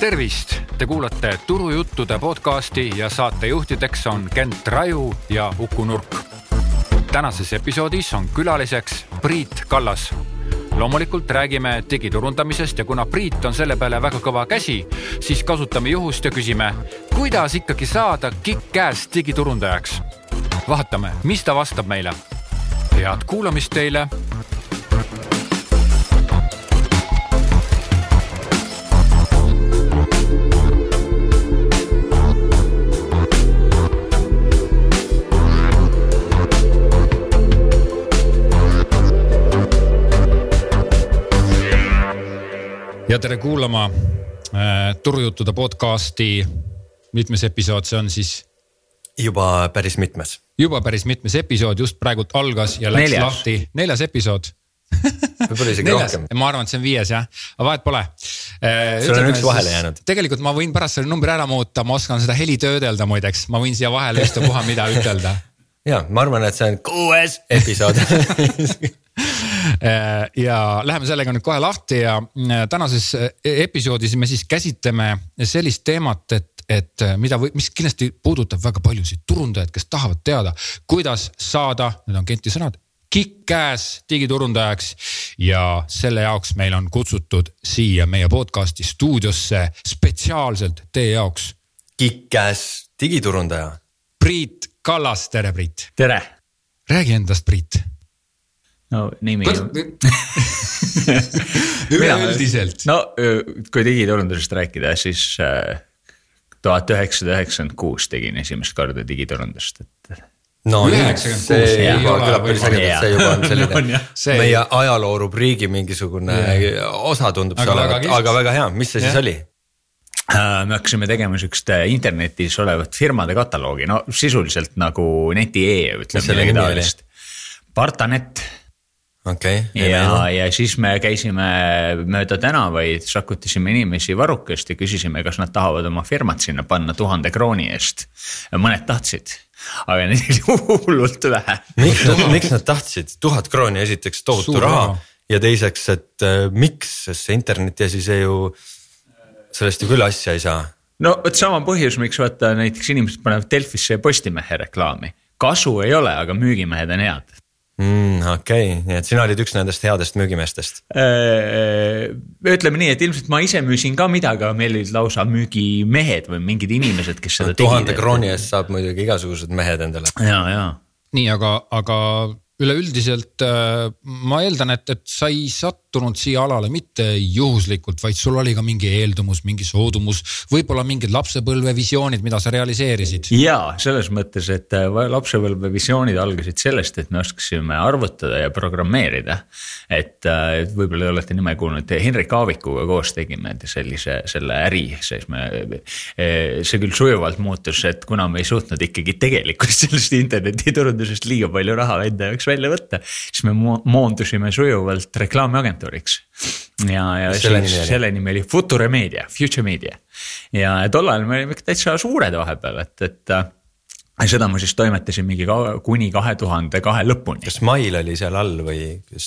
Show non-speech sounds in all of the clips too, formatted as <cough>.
tervist, te kuulate Turujuttude podcasti ja saatejuhtideks on Kent Raju ja Uku Nurk. tänases episoodis on külaliseks Priit Kallas loomulikult räägime digiturundamisest ja kuna Priit on selle peale väga kõva käsi, siis kasutame juhust ja küsime, kuidas ikkagi saada kick-ass digiturundajaks. vaatame, mis ta vastab meile. head kuulamist teile ja tere kuulama äh, Turujuttude podcasti. mitmes episood see on siis? juba päris mitmes. juba päris mitmes episood just praegult algas ja läks neljas. lahti, neljas episood võib-olla isegi rohkem. ma arvan, et see on viies jah, aga vahet pole äh,. sul on üks vahele jäänud. tegelikult ma võin pärast selle numbri ära muuta, ma oskan seda heli töödelda muideks, ma võin siia vahele ükspuha mida ütelda ja ma arvan, et see on kuues episood <laughs> Äh, ja läheme sellega nüüd kohe lahti ja äh, tänases äh, episoodis me siis käsitleme sellist teemat, et, et mida või, mis kindlasti puudutab väga paljusid turundajaid, kes tahavad teada, kuidas saada, need on Genti sõnad kick-ass digiturundajaks ja selle jaoks meil on kutsutud siia meie podcast'i stuudiosse spetsiaalselt teie jaoks. Kick-ass digiturundaja. Priit Kallas, tere Priit. tere. räägi endast, Priit no nimi. <laughs> üleüldiselt. no kui digiturundusest rääkida, siis äh, tuhat üheksasada üheksakümmend kuus tegin esimest korda digiturundust, et. no see juba kõlab päris ägedalt, see juba on <laughs> selline no, see... meie ajaloo rubriigi mingisugune ja. osa tundub see olevat, aga väga hea, mis see ja. siis oli? Äh, me hakkasime tegema siukest äh, internetis olevat firmade kataloogi, no sisuliselt nagu neti.ee ütleme midagi taolist. Partanet okay, ja, ja siis me käisime mööda tänavaid, sakutasime inimesi varrukast ja küsisime, kas nad tahavad oma firmat sinna panna tuhande krooni eest. mõned tahtsid, aga neid oli <laughs> hullult vähe. miks nad, miks nad tahtsid, tuhat krooni esiteks tohutu raha ja teiseks, et äh, miks, sest see internetiasi, see ju, sellest ju küll asja ei saa. no vot sama põhjus, miks vaata näiteks inimesed panevad Delfisse ja Postimehe reklaami kasu ei ole, aga müügimehed on head mm,. okei okay., nii et sina olid üks nendest headest müügimeestest. Äh, ütleme nii, et ilmselt ma ise müüsin ka midagi, aga meil olid lausa müügimehed või mingid inimesed, kes seda no, tegid. tuhande krooni eest saab muidugi igasugused mehed endale. ja, ja. nii, aga, aga üleüldiselt äh, ma eeldan, et, et sa ei sattunud siia alale mitte juhuslikult, vaid sul oli ka mingi eeldumus, mingi soodumus, võib-olla mingid lapsepõlvevisioonid, mida sa realiseerisid. ja selles mõttes, et äh, lapsepõlvevisioonid algasid sellest, et me oskasime arvutada ja programmeerida. et, äh, et võib-olla olete nime kuulnud, Henrik Aavikuga koos tegime sellise, selle äri, siis me. see küll sujuvalt muutus, et kuna me ei suutnud ikkagi tegelikult <laughs> sellest internetiturundusest liiga palju raha enda jaoks välja võtta, siis me moondusime sujuvalt reklaamiagentuuriks. ja, ja selle nimi selle nimi oli Future Media, Future Media ja tol ajal me olime ikka täitsa suured vahepeal, et, et äh, seda ma siis toimetasin mingi ka, kuni kahe tuhande kahe lõpuni. kas Mail oli seal all või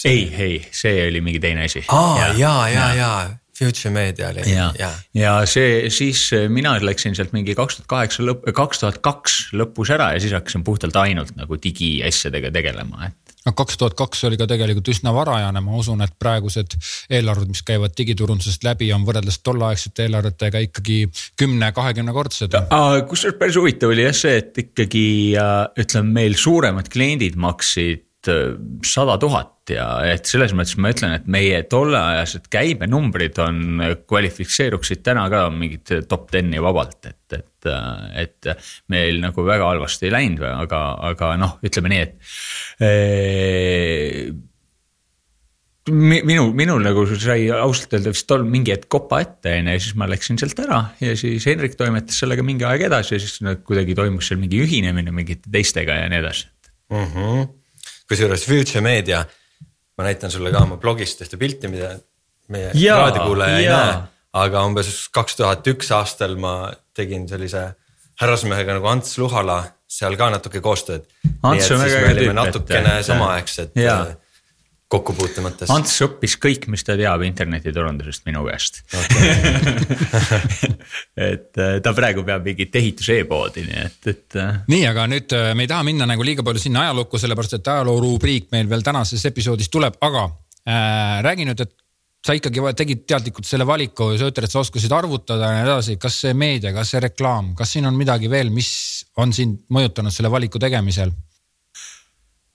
ei, ei, see oli mingi teine asi. aa ja, ja, ja, ja, Future Media oli. ja, ja., ja see siis mina läksin sealt mingi kaks tuhat kaheksa lõpp, kaks tuhat kaks lõpus ära ja siis hakkasin puhtalt ainult nagu digiasjadega tegelema, et no kaks tuhat kaks oli ka tegelikult üsna varajane, ma usun, et praegused eelarved, mis käivad digiturundusest läbi, on võrreldes tolleaegsete eelarvetega ikkagi kümne-kahekümnekordsed. kusjuures päris huvitav oli jah see, et ikkagi ütleme, meil suuremad kliendid maksid Äh, sada tuhat ja et selles mõttes ma ütlen, et meie tolleajased käibenumbrid on, kvalifitseeruksid täna ka mingit top ten'i vabalt, et, et, et meil nagu väga halvasti ei läinud, aga, aga noh, ütleme nii, et ee, minul, minul nagu sai ausalt öelda vist tol mingi hetk kopa ette on ju ja siis ma läksin sealt ära ja siis Henrik toimetas sellega mingi aeg edasi ja siis kuidagi toimus seal mingi ühinemine mingite teistega ja nii edasi mm. -hmm kusjuures Future Media, ma näitan sulle ka oma blogist ühte pilti, mida meie raadiokuulaja ei näe. aga umbes kaks tuhat üks aastal ma tegin sellise härrasmehega nagu Ants Luhala seal ka natuke koostööd. nii et siis me olime natukene samaaegsed. Kokkupuutumates. Ants õppis kõik, mis ta teab internetiturundusest minu käest okay. <laughs> et äh, ta praegu peab mingit ehitus e-poodi, nii et, et. Äh, nii, aga nüüd äh, me ei taha minna nagu liiga palju sinna ajalukku, sellepärast et ajaloorubriik meil veel tänases episoodis tuleb, aga äh, räägi nüüd, et sa ikkagi tegid teadlikult selle valiku ja sa ütled, et sa oskasid arvutada ja nii edasi, kas see meedia, kas see reklaam, kas siin on midagi veel, mis on sind mõjutanud selle valiku tegemisel?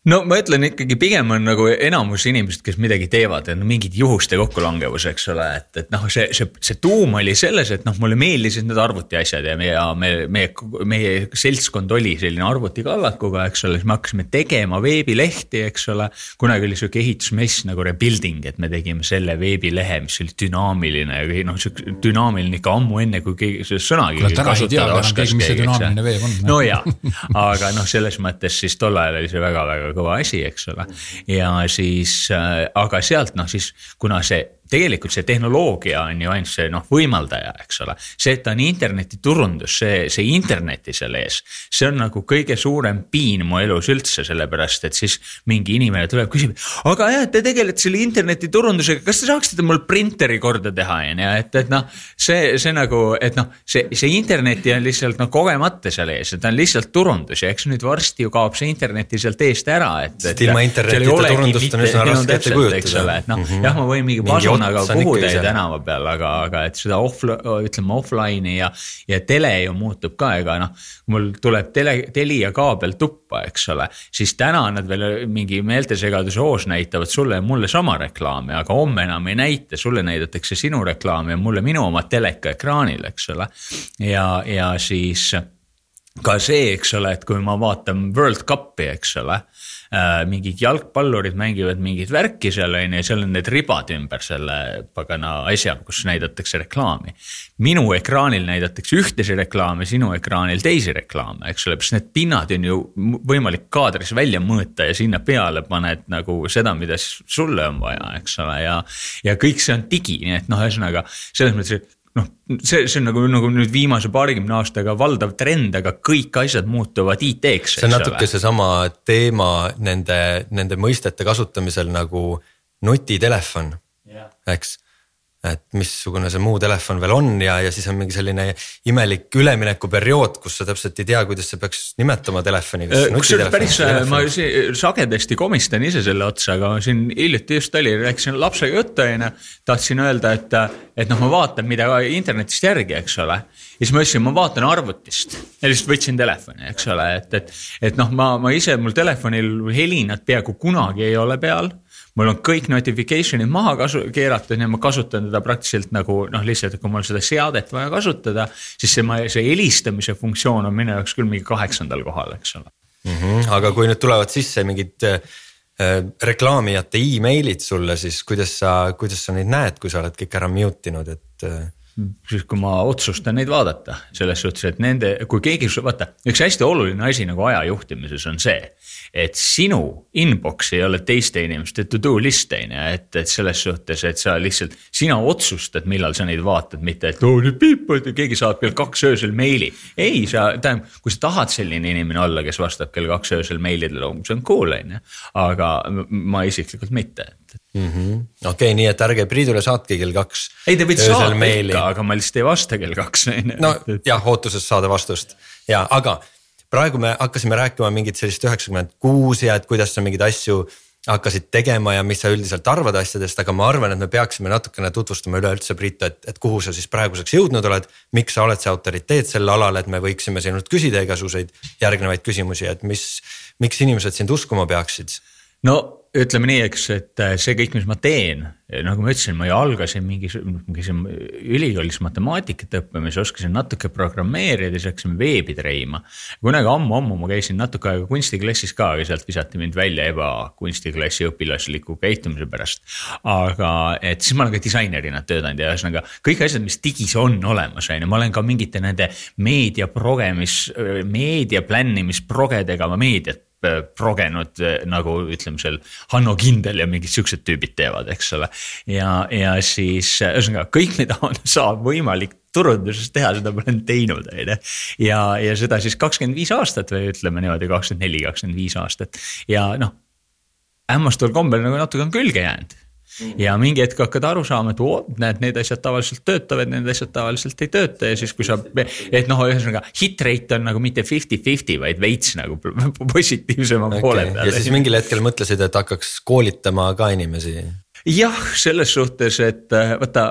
No ma ütlen ikkagi pigem on nagu enamus inimesed, kes midagi teevad, on mingid juhuste kokkulangevus, eks ole, et, et noh, see, see, see tuum oli selles, et noh, mulle meeldisid need arvutiasjad ja meie, me, meie, meie seltskond oli selline arvutikallakuga, eks ole, siis me hakkasime tegema veebilehti, eks ole. kunagi oli sihuke ehitusmess nagu Rebuilding, et me tegime selle veebilehe, mis oli dünaamiline ja noh, sihuke dünaamiline ikka ammu enne, kui keegi seda sõnagi no ja, aga noh, selles mõttes siis tol ajal oli see väga-väga kõva asi, eks ole. ja siis, äh, aga sealt noh, siis kuna see tegelikult see tehnoloogia on ju ainult see noh, võimaldaja, eks ole. see, et ta on internetiturundus, see, see interneti seal ees, see on nagu kõige suurem piin mu elus üldse, sellepärast et siis mingi inimene tuleb, küsib. aga jah, te tegelete selle internetiturundusega, kas te saaksite mul printeri korda teha, on ju, et, et noh. see, see nagu, et noh, see, see interneti on lihtsalt noh, kogemata seal ees, et ta on lihtsalt turundus ja eks nüüd varsti ju kaob see interneti sealt eest ära, et. sest ilma internetita turundust on üsna raske ette kujutada. noh mm -hmm., jah, ma võin mingi personaga kuhutäie tänava peal, aga, aga et seda off, ütleme offline'i ja, ja tele ju muutub ka, ega noh. mul tuleb tele, Telia kaabel tuppa, eks ole, siis täna nad veel mingi meeltesegaduse hoos näitavad sulle ja mulle sama reklaami, aga homme enam ei näita, sulle näidatakse sinu reklaami ja mulle minu oma teleka ekraanil, eks ole. ja, ja siis ka see, eks ole, et kui ma vaatan World Cupi, eks ole. Mingid jalgpallurid mängivad mingit värki seal on ju, seal on need ribad ümber selle pagana asja, kus näidatakse reklaami. minu ekraanil näidatakse ühtesid reklaame, sinu ekraanil teisi reklaame, eks ole, sest need pinnad on ju võimalik kaadris välja mõõta ja sinna peale paned nagu seda, mida sulle on vaja, eks ole, ja. ja kõik see on digi, nii et noh, ühesõnaga selles mõttes, et noh, see, see on nagu, nagu nüüd viimase paarikümne aastaga valdav trend, aga kõik asjad muutuvad IT-ks. see on natuke seesama teema nende, nende mõistete kasutamisel nagu nutitelefon yeah., eks et missugune see muu telefon veel on ja, ja siis on mingi selline imelik üleminekuperiood, kus sa täpselt ei tea, kuidas sa peaks nimetama telefoni. Äh, kusjuures päris, äh, ma sagedasti komistan ise selle otsa, aga siin hiljuti just oli, rääkisin lapsega juttu onju. tahtsin öelda, et, et noh, ma vaatan, mida internetist järgi, eks ole. ja siis ma ütlesin, ma vaatan arvutist ja lihtsalt võtsin telefoni, eks ole, et, et, et noh, ma, ma ise, mul telefonil helinat peaaegu kunagi ei ole peal mul on kõik notification'id maha kasu-, keeratud ja ma kasutan teda praktiliselt nagu noh, lihtsalt, et kui mul seda seadet vaja kasutada, siis see, see helistamise funktsioon on minu jaoks küll mingi kaheksandal kohal, eks ole mm. -hmm. aga kui nüüd tulevad sisse mingid äh, reklaamijate email'id sulle, siis kuidas sa, kuidas sa neid näed, kui sa oled kõik ära mute inud, et äh...? Siis kui ma otsustan neid vaadata, selles suhtes, et nende, kui keegi, vaata, üks hästi oluline asi nagu aja juhtimises on see et sinu inbox ei ole teiste inimeste to do list on ju, et, et selles suhtes, et sa lihtsalt, sina otsustad, millal sa neid vaatad, mitte et oo nüüd piipad ja keegi saab kell kaks öösel meili. ei, sa, tähendab, kui sa tahad selline inimene olla, kes vastab kell kaks öösel meilidele, see on cool on ju, aga ma isiklikult mitte mm -hmm.. okei okay,, nii et ärge Priidule saatke kell kaks. ei, te võite saata ikka, aga ma lihtsalt ei vasta kell kaks <laughs> on ju. no jah, ootuses saada vastust ja, aga praegu me hakkasime rääkima mingit sellist üheksakümmend kuus ja et kuidas sa mingeid asju hakkasid tegema ja mis sa üldiselt arvad asjadest, aga ma arvan, et me peaksime natukene tutvustama üleüldse, Priit, et, et kuhu sa siis praeguseks jõudnud oled. miks sa oled see autoriteet sel alal, et me võiksime sinult küsida igasuguseid järgnevaid küsimusi, et mis, miks inimesed sind uskuma peaksid? no ütleme nii, eks, et äh, see kõik, mis ma teen, nagu ma ütlesin, ma ju algasin mingi, käisin ülikoolis matemaatikat õppima, siis oskasin natuke programmeerida, siis hakkasime veebi treima. kunagi ammu-ammu ma käisin natuke aega kunstiklassis ka, aga sealt visati mind välja ebakunstiklassi õpilasliku käitumise pärast. aga et siis ma olen ka disainerina töötanud ja ühesõnaga kõik asjad, mis digis on olemas, on ju, ma olen ka mingite nende meediaprogemis, meedia plännimisprogedega meediat progenud äh, nagu ütleme seal Hanno Kindel ja mingid siuksed tüübid teevad, eks ole. ja, ja siis äh, ühesõnaga kõik, mida on, <laughs> saab võimalik turunduses teha, seda ma olen teinud, on ju. ja, ja seda siis kakskümmend viis aastat või ütleme niimoodi, kakskümmend neli, kakskümmend viis aastat ja noh hämmastaval kombel nagu natuke on külge jäänud ja mingi hetk hakkad aru saama, et oo, näed, need asjad tavaliselt töötavad, need asjad tavaliselt ei tööta ja siis, kui sa, et noh, ühesõnaga hit rate on nagu mitte fifty-fifty, vaid veits nagu <laughs> positiivsema okay. poole peal. ja siis mingil hetkel mõtlesid, et hakkaks koolitama ka inimesi? jah, selles suhtes, et vaata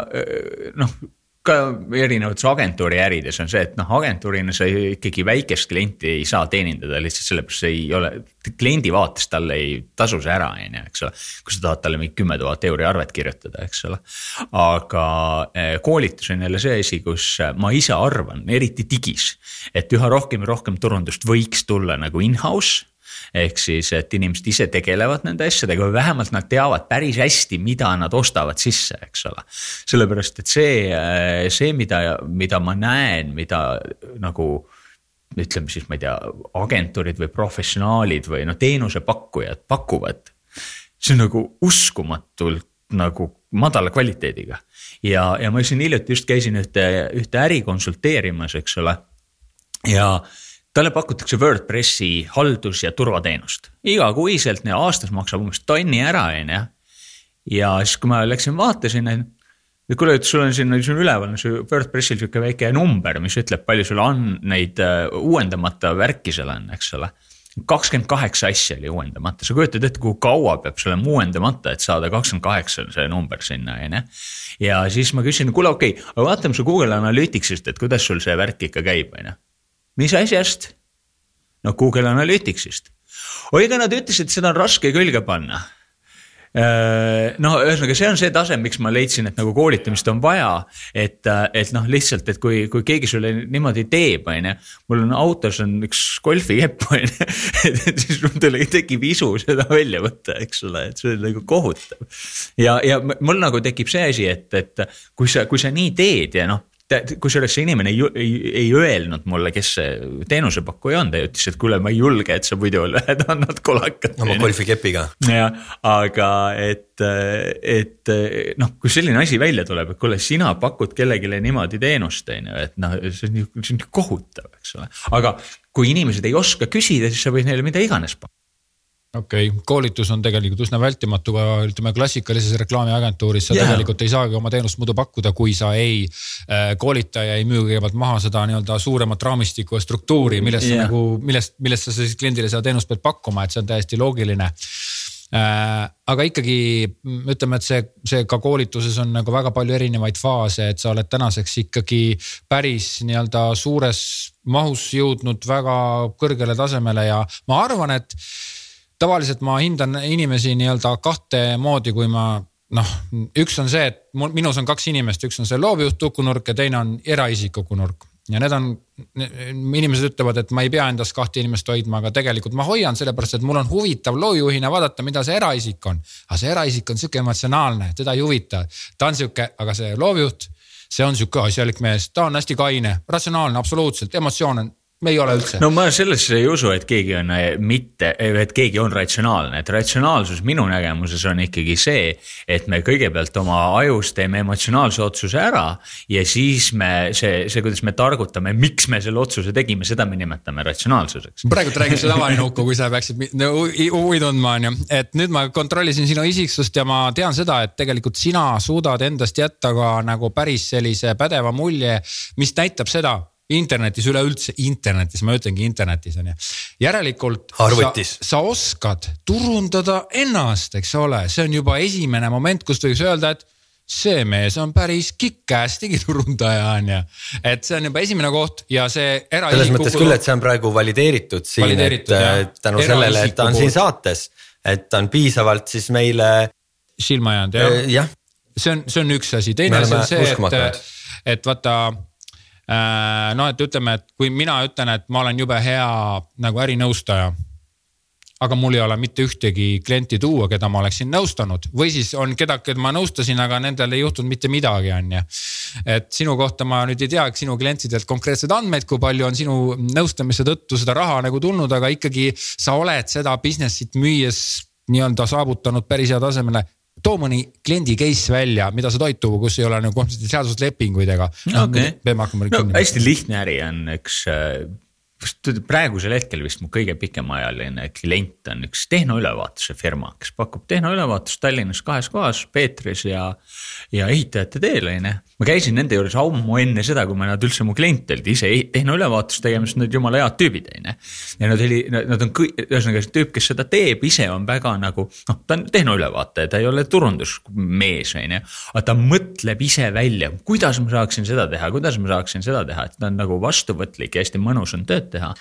noh ka erinevates agentuuri ärides on see, et noh, agentuurina sa ikkagi väikest klienti ei saa teenindada lihtsalt sellepärast see ei ole, kliendi vaates talle ei tasu see ära, on ju, eks ole. kui sa tahad talle mingi kümme tuhat euri arvet kirjutada, eks ole. aga eh, koolitus on jälle see asi, kus ma ise arvan, eriti digis, et üha rohkem ja rohkem turundust võiks tulla nagu in-house ehk siis, et inimesed ise tegelevad nende asjadega või vähemalt nad teavad päris hästi, mida nad ostavad sisse, eks ole. sellepärast, et see, see, mida, mida ma näen, mida nagu ütleme siis, ma ei tea, agentuurid või professionaalid või noh, teenusepakkujad pakuvad. see on nagu uskumatult nagu madala kvaliteediga ja, ja ma siin hiljuti just käisin ühte, ühte äri konsulteerimas, eks ole. ja talle pakutakse WordPressi haldus- ja turvateenust. igakuiselt, aastas maksab umbes tonni ära, on ju. ja siis, kui ma läksin vaatasin, et kuule, et sul on siin, siin üleval on see WordPressil sihuke väike number, mis ütleb, palju sul on neid uh, uuendamata värki seal on, eks ole kakskümmend kaheksa asja oli uuendamata, sa kujutad ette, kui kaua peab see olema uuendamata, et saada kakskümmend kaheksa on see number sinna, on ju. ja siis ma küsisin, kuule, okei okay,, aga vaatame su Google Analyticsist, et kuidas sul see värk ikka käib, on ju mis asjast? no Google Analyticsist. oi, aga nad ütlesid, seda on raske külge panna noh, ühesõnaga, see on see tase, miks ma leidsin, et nagu koolitamist on vaja. et, et noh, lihtsalt, et kui, kui keegi sulle niimoodi teeb, on ju. mul on autos on üks golfikepp, on ju. <laughs> et siis mul tekib isu seda välja võtta, eks ole, et see on nagu kohutav. ja, ja mul nagu tekib see asi, et, et kui sa, kui sa nii teed ja noh kusjuures see inimene ei, ei, ei öelnud mulle, kes see teenusepakkuja on, ta ütles, et kuule, ma ei julge, et sa muidu lähed, annad kolakat. oma golfikepiga. jah, aga et, et noh, kui selline asi välja tuleb, et kuule, sina pakud kellelegi niimoodi teenust, on ju, et noh, see on ju, kohutav, eks ole. aga kui inimesed ei oska küsida, siis sa võid neile mida iganes pakkuda okei okay., koolitus on tegelikult üsna vältimatu ka ütleme klassikalises reklaamiagentuuris, sa yeah. tegelikult ei saagi oma teenust muidu pakkuda, kui sa ei äh,. koolita ja ei müü kõigepealt maha seda nii-öelda suuremat raamistikku ja struktuuri, millest yeah. sa nagu, millest, millest sa siis kliendile seda teenust pead pakkuma, et see on täiesti loogiline äh,. aga ikkagi ütleme, et see, see ka koolituses on nagu väga palju erinevaid faase, et sa oled tänaseks ikkagi päris nii-öelda suures mahus jõudnud väga kõrgele tasemele ja ma arvan, et tavaliselt ma hindan inimesi nii-öelda kahte moodi, kui ma noh, üks on see, et mul, minus on kaks inimest, üks on see loovjuht Uku-nurk ja teine on eraisik Uku-nurk. ja need on, inimesed ütlevad, et ma ei pea endast kahte inimest hoidma, aga tegelikult ma hoian, sellepärast et mul on huvitav loovjuhina vaadata, mida see eraisik on. aga see eraisik on sihuke emotsionaalne, teda ei huvita, ta on sihuke, aga see loovjuht, see on sihuke asjalik mees, ta on hästi kaine, ratsionaalne, absoluutselt, emotsioon on me ei ole üldse. no ma sellesse ei usu, et keegi on äh, mitte, et keegi on ratsionaalne, et ratsionaalsus minu nägemuses on ikkagi see, et me kõigepealt oma ajus teeme emotsionaalse otsuse ära ja siis me see, see, kuidas me targutame, miks me selle otsuse tegime, seda me nimetame ratsionaalsuseks. praegult räägid seda tavaline Uku, kui sa peaksid huvi tundma, on ju, et nüüd ma kontrollisin sinu isiksust ja ma tean seda, et tegelikult sina suudad endast jätta ka nagu päris sellise pädeva mulje, mis näitab seda internetis üleüldse, internetis, ma ütlengi internetis on ju. järelikult Arvutis. sa, sa oskad turundada ennast, eks ole, see on juba esimene moment, kust võiks öelda, et see mees on päris kick-ass digiturundaja on ju. et see on juba esimene koht ja see eraisiku. selles mõttes küll, et see on praegu valideeritud siin, et tänu sellele, et ta on siin saates, et ta on piisavalt siis meile. silma jäänud jah äh,? jah. see on, see on üks asi, teine asi on see, et, et vaata Äh, no et ütleme, et kui mina ütlen, et ma olen jube hea nagu ärinõustaja aga mul ei ole mitte ühtegi klienti tuua, keda ma oleksin nõustanud või siis on keda, keda ma nõustasin, aga nendel ei juhtunud mitte midagi, on ju. et sinu kohta ma nüüd ei tea sinu klientidelt konkreetseid andmeid, kui palju on sinu nõustamise tõttu seda raha nagu tulnud, aga ikkagi sa oled seda business'it müües nii-öelda saavutanud päris hea tasemele too mõni kliendi case välja, mida sa tohid tuua, kus ei ole nagu konfidentsiaalsuslepinguid ega okay.. peame hakkama no,. hästi lihtne äri on üks äh, praegusel hetkel vist mu kõige pikemaajaline klient on üks tehnoülevaatuse firma, kes pakub tehnoülevaatust Tallinnas kahes kohas, Peetris ja, ja ehitajate teel on ju. ma käisin nende juures ammu enne seda, kui nad üldse mu klient olid, ise tehnoülevaatust tegemas, nad jumala head tüübid on ju. ja nad oli, nad on ühesõnaga see tüüp, kes seda teeb, ise on väga nagu noh, ta on tehnoülevaataja, ta ei ole turundusmees on ju. aga ta mõtleb ise välja, kuidas ma saaksin seda teha, kuidas ma saaksin seda teha, et ta on nagu vastuvõtlik ja hästi mõnus on tööd teha.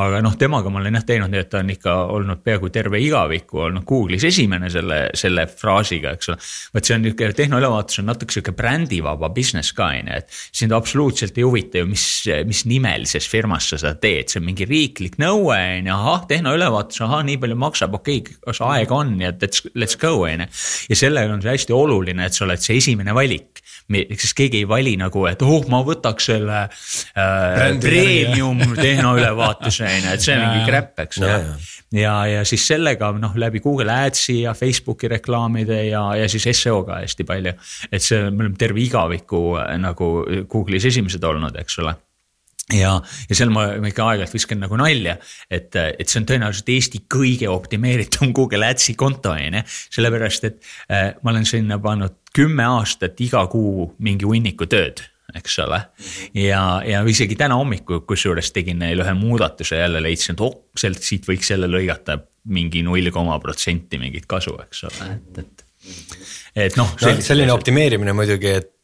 aga noh, temaga ma olen jah teinud nii, et ta on ikka olnud peaaegu terve igaviku olnud Google'is esimene selle, selle fraasiga, eks ole. vot see on nihuke tehnoülevaatus on natuke sihuke brändivaba business ka on ju, et sind absoluutselt ei huvita ju, mis, mis nimelises firmas sa seda teed, see on mingi riiklik nõue on ju, ahah, tehnoülevaatus, ahah, nii palju maksab, okei okay,, kas aega on ja let's, let's go on ju. ja sellega on see hästi oluline, et sa oled see esimene valik sest keegi ei vali nagu, et oh, ma võtaks selle äh, premium <laughs> tehnoülevaatuse on ju, et see on mingi crap, eks ole. ja, ja, ja siis sellega noh, läbi Google Adsi ja Facebooki reklaamide ja, ja siis seo-ga hästi palju. et see, me oleme terve igaviku äh, nagu Google'is esimesed olnud, eks ole ja, ja seal ma ikka aeg-ajalt viskan nagu nalja, et, et see on tõenäoliselt Eesti kõige optimeeritum Google Adsi konto on ju. sellepärast, et äh, ma olen sinna pannud kümme aastat iga kuu mingi hunniku tööd eks ole. ja, ja isegi täna hommikul, kusjuures tegin neile ühe muudatuse, jälle leidsin, et oh, sealt, siit võiks jälle lõigata mingi null koma protsenti mingit kasu, eks ole, et, et. et noh no,. selline optimeerimine muidugi, et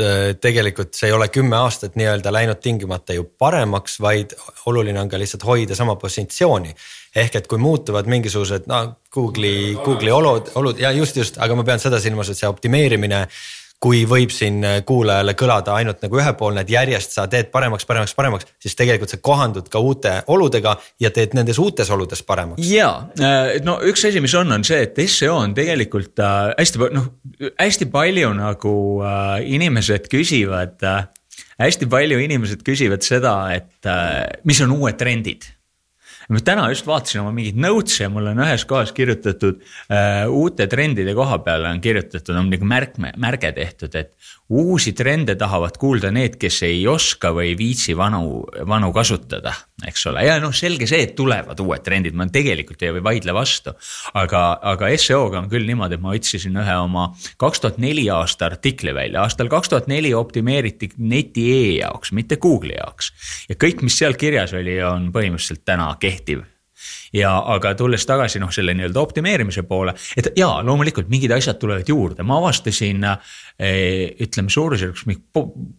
Äh, tegelikult see ei ole kümme aastat nii-öelda läinud tingimata ju paremaks, vaid oluline on ka lihtsalt hoida sama positsiooni. ehk et kui muutuvad mingisugused no Google'i, Google'i olud, olud ja just, just, aga ma pean seda silmas, et see optimeerimine kui võib siin äh, kuulajale kõlada ainult nagu ühepoolne, et järjest sa teed paremaks, paremaks, paremaks, siis tegelikult sa kohandud ka uute oludega ja teed nendes uutes oludes paremaks. ja äh, no üks asi, mis on, on see, et seo on tegelikult äh, hästi noh, hästi palju nagu inimesed küsivad hästi palju inimesed küsivad seda, et mis on uued trendid ma täna just vaatasin oma mingeid notes'e ja mul on ühes kohas kirjutatud äh, uute trendide koha peale on kirjutatud, on nagu märkme, märge tehtud, et uusi trende tahavad kuulda need, kes ei oska või ei viitsi vanu, vanu kasutada, eks ole, ja noh, selge see, et tulevad uued trendid, ma tegelikult ei vaidle vastu. aga, aga seo-ga on küll niimoodi, et ma otsisin ühe oma kaks tuhat neli aasta artikli välja, aastal kaks tuhat neli optimeeriti neti e jaoks, mitte Google'i jaoks. ja kõik, mis seal kirjas oli, on põhimõtteliselt täna kehtiv ja aga tulles tagasi noh, selle nii-öelda optimeerimise poole, et jaa, loomulikult mingid asjad tulevad juurde, ma avastasin eh, ütleme suurusjärgus mingi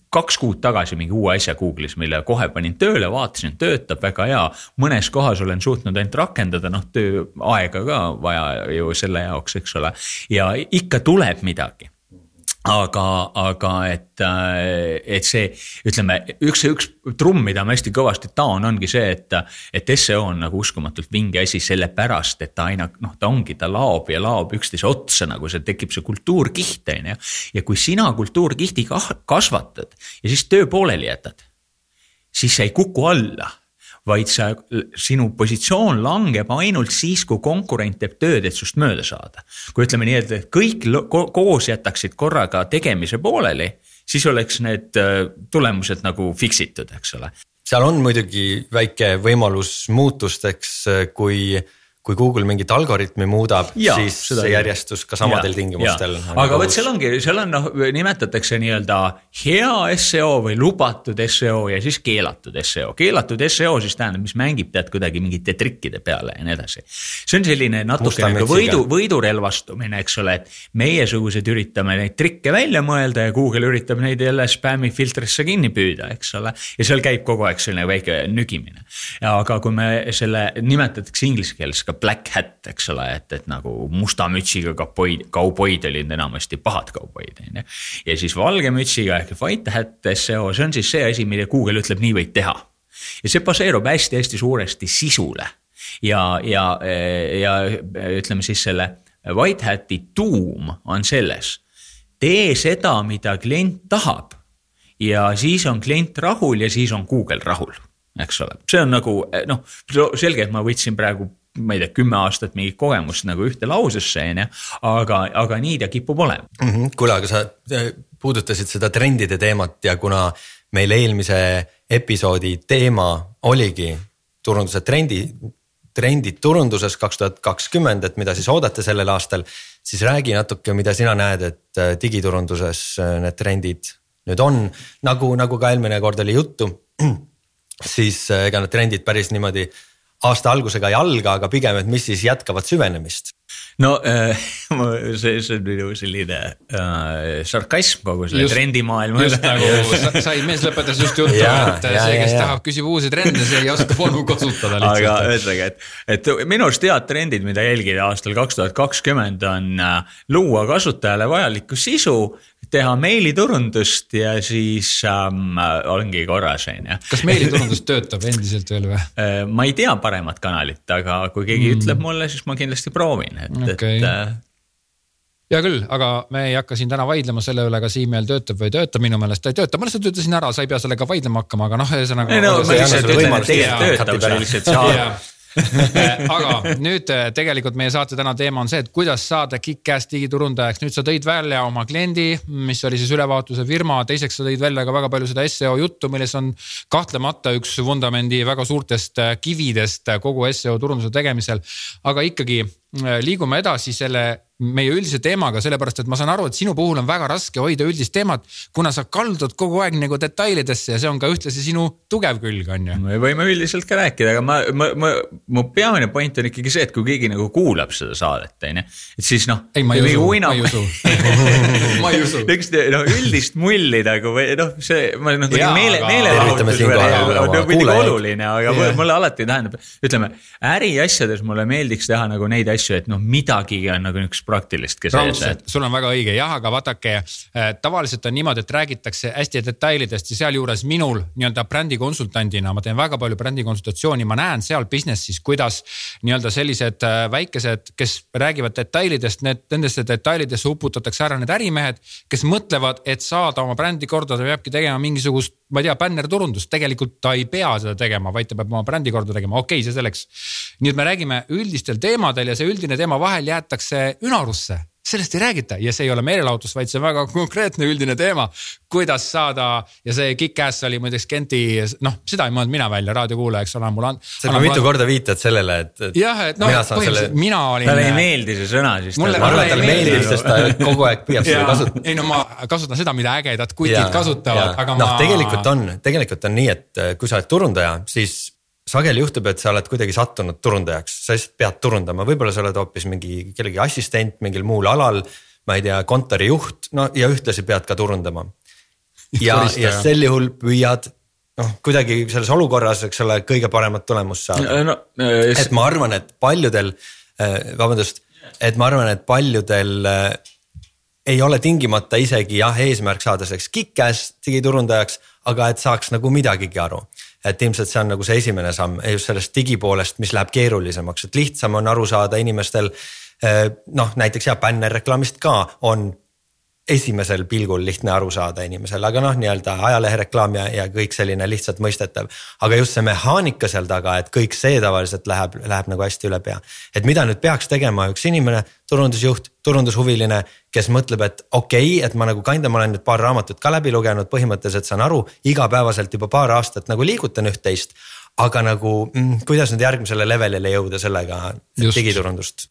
kaks kuud tagasi mingi uue asja Google'is, mille kohe panin tööle, vaatasin, töötab väga hea. mõnes kohas olen suutnud ainult rakendada, noh, tööaega ka vaja ju selle jaoks, eks ole, ja ikka tuleb midagi aga, aga et, äh, et see, ütleme, üks, üks trumm, mida ma hästi kõvasti taon, ongi see, et, et seo on nagu uskumatult vinge asi, sellepärast et ta aina noh, ta ongi, ta laob ja laob üksteise otsa, nagu see tekib see kultuurkiht, on ju. ja kui sina kultuurkihti kasvatad ja siis töö pooleli jätad, siis sa ei kuku alla vaid sa, sinu positsioon langeb ainult siis, kui konkurent teeb tööd, et sinust mööda saada. kui ütleme nii, et kõik koos jätaksid korraga tegemise pooleli, siis oleks need äh, tulemused nagu fix itud, eks ole. seal on muidugi väike võimalus muutusteks, äh, kui Google mingit algoritmi muudab, siis see järjestus ka samadel ja, tingimustel. aga vot seal ongi, seal on noh, nimetatakse nii-öelda hea seo või lubatud seo ja siis keelatud seo. keelatud seo siis tähendab, mis mängib tead kuidagi mingite trikkide peale ja nii edasi. see on selline natuke nagu võidu, võidurelvastumine, eks ole, et meiesugused üritame neid trikke välja mõelda ja Google üritab neid jälle spämmifiltrisse kinni püüda, eks ole. ja seal käib kogu aeg selline väike nügimine. aga kui me selle nimetatakse inglise keeles ka black hat, eks ole, et, et nagu musta mütsiga kauboid, kauboid olid enamasti pahad kauboid, on ju. ja siis valge mütsiga ehk white hat seo, see on siis see asi, mida Google ütleb, nii võid teha. ja see baseerub hästi-hästi suuresti sisule ja, ja, ja ütleme siis selle white hat'i tuum on selles. tee seda, mida klient tahab ja siis on klient rahul ja siis on Google rahul eks ole, see on nagu noh, selge, et ma võtsin praegu ma ei tea, kümme aastat mingit kogemust nagu ühte lausesse, on ju, aga, aga nii ta kipub olema mm -hmm.. kuule, aga sa äh, puudutasid seda trendide teemat ja kuna meil eelmise episoodi teema oligi turunduse trendi, trendid turunduses kaks tuhat kakskümmend, et mida siis oodata sellel aastal. siis räägi natuke, mida sina näed, et äh, digiturunduses äh, need trendid nüüd on, nagu, nagu ka eelmine kord oli juttu. <clears throat> siis ega need trendid päris niimoodi aasta algusega ei alga, aga pigem, et mis siis jätkavad süvenemist no äh, <laughs> see, see on minu selline äh, sarkasm kogu selle just, trendimaailma. just nagu sai, mees lõpetas just juttu, et ja, see, kes ja, tahab, küsib uusi trende, see ei oska vanu kasutada lihtsalt. aga ühesõnaga, et, et minu arust head trendid, mida jälgida aastal kaks tuhat kakskümmend on äh, luua kasutajale vajalikku sisu teha meiliturundust ja siis ähm, ongi korras, on ju. kas meiliturundus töötab endiselt veel või? Äh, ma ei tea paremat kanalit, aga kui keegi mm. ütleb mulle, siis ma kindlasti proovin, et okay., et äh, hea küll, aga me ei hakka siin täna vaidlema selle üle, kas email töötab või ei tööta, minu meelest ta ei tööta, ma lihtsalt ütlesin ära, sa ei pea sellega vaidlema hakkama, aga noh, ühesõnaga. ei no ma lihtsalt ütlen, et tegelikult töötab, sa lihtsalt saad <laughs> aga nüüd äh, tegelikult meie saate täna teema on see, et kuidas saada kick-ass digiturundajaks. nüüd sa tõid välja oma kliendi, mis oli siis ülevaatuse firma, teiseks sa tõid välja ka väga palju seda seo juttu, milles on kahtlemata üks vundamendi väga suurtest äh, kividest kogu seo turunduse tegemisel. aga ikkagi äh, liigume edasi selle meie üldise teemaga, sellepärast et ma saan aru, et sinu puhul on väga raske hoida üldist teemat, kuna sa kaldud kogu aeg nagu detailidesse ja see on ka ühtlasi sinu tugev külg, on ju. me võime üldiselt ka rääkida, aga ma, ma, ma, mu peamine point on ikkagi see, et kui keegi nagu kuulab seda saadet, on ju, et siis noh. ei, ma ei usu, ma ei usu <laughs> ma ei usu. niisugust noh, üldist mulli nagu või noh, see, ma noh, meele, meelelahutus on nagu muidugi oluline, aga yeah. mulle alati tähendab, ütleme äriasjades mulle meeldiks teha nagu neid asju, et noh, midagigi on nagu niisugust praktilist. sul on väga õige jah, aga vaadake äh, tavaliselt on niimoodi, et räägitakse hästi detailidest ja sealjuures minul nii-öelda brändikonsultandina, ma teen väga palju brändikonsultatsiooni, ma näen seal business'is, kuidas nii-öelda sellised äh, väikesed, kes räägivad detailidest, need nendesse detailidesse uputatakse ära need ärimehed, kes mõtlevad, et saada oma brändi korda, ta peabki tegema mingisugust, ma ei tea, bännerturundust, tegelikult ta ei pea seda tegema, vaid ta peab oma brändi korda tegema, okei okay,, see selleks. nii et me räägime üldistel teemadel ja see üldine teema vahel jäetakse üna unarusse, sellest ei räägita ja see ei ole meelelahutus, vaid see on väga konkreetne üldine teema. kuidas saada ja see kick-ass oli muideks Genti, noh, seda ei mõelnud mina välja, raadiokuulaja, eks ole, mul on. sa juba mitu korda viitad sellele, et, et. jah, et noh, põhimõtteliselt selle... mina olin. talle ei meeldi see sõna siis. ma arvan, et talle meeldib, sest ta kogu aeg püüab seda kasutada. ei no ma kasutan seda, mida ägedad kutid kasutavad, aga noh, ma. noh, tegelikult on, tegelikult on nii, et kui sa oled turundaja, siis sageli juhtub, et sa oled kuidagi sattunud turundajaks, sa lihtsalt pead turundama, võib-olla sa oled hoopis mingi kellegi assistent mingil muul alal. ma ei tea, kontorijuht, no ja ühtlasi pead ka turundama. ja, ja sel juhul püüad noh, kuidagi selles olukorras, eks ole, kõige paremat tulemust saada no,. No, et ma arvan, et paljudel, äh, vabandust, et ma arvan, et paljudel äh, ei ole tingimata isegi jah, eesmärk saada selleks kick-ass digiturundajaks, aga et saaks nagu midagigi aru et ilmselt see on nagu see esimene samm just sellest digipoolest, mis läheb keerulisemaks, et lihtsam on aru saada inimestel. Eh, noh, näiteks jah, bännerreklaamist ka on esimesel pilgul lihtne aru saada inimesel, aga noh, nii-öelda ajalehereklaam ja, ja kõik selline lihtsalt mõistetav. aga just see mehaanika seal taga, et kõik see tavaliselt läheb, läheb nagu hästi üle pea. et mida nüüd peaks tegema üks inimene, turundusjuht, turundushuviline, kes mõtleb, et okei okay,, et ma nagu kinda, ma olen nüüd paar raamatut ka läbi lugenud, põhimõtteliselt saan aru, igapäevaselt juba paar aastat nagu liigutan üht-teist. aga nagu mm, kuidas nüüd järgmisele levelile jõuda sellega digiturundust?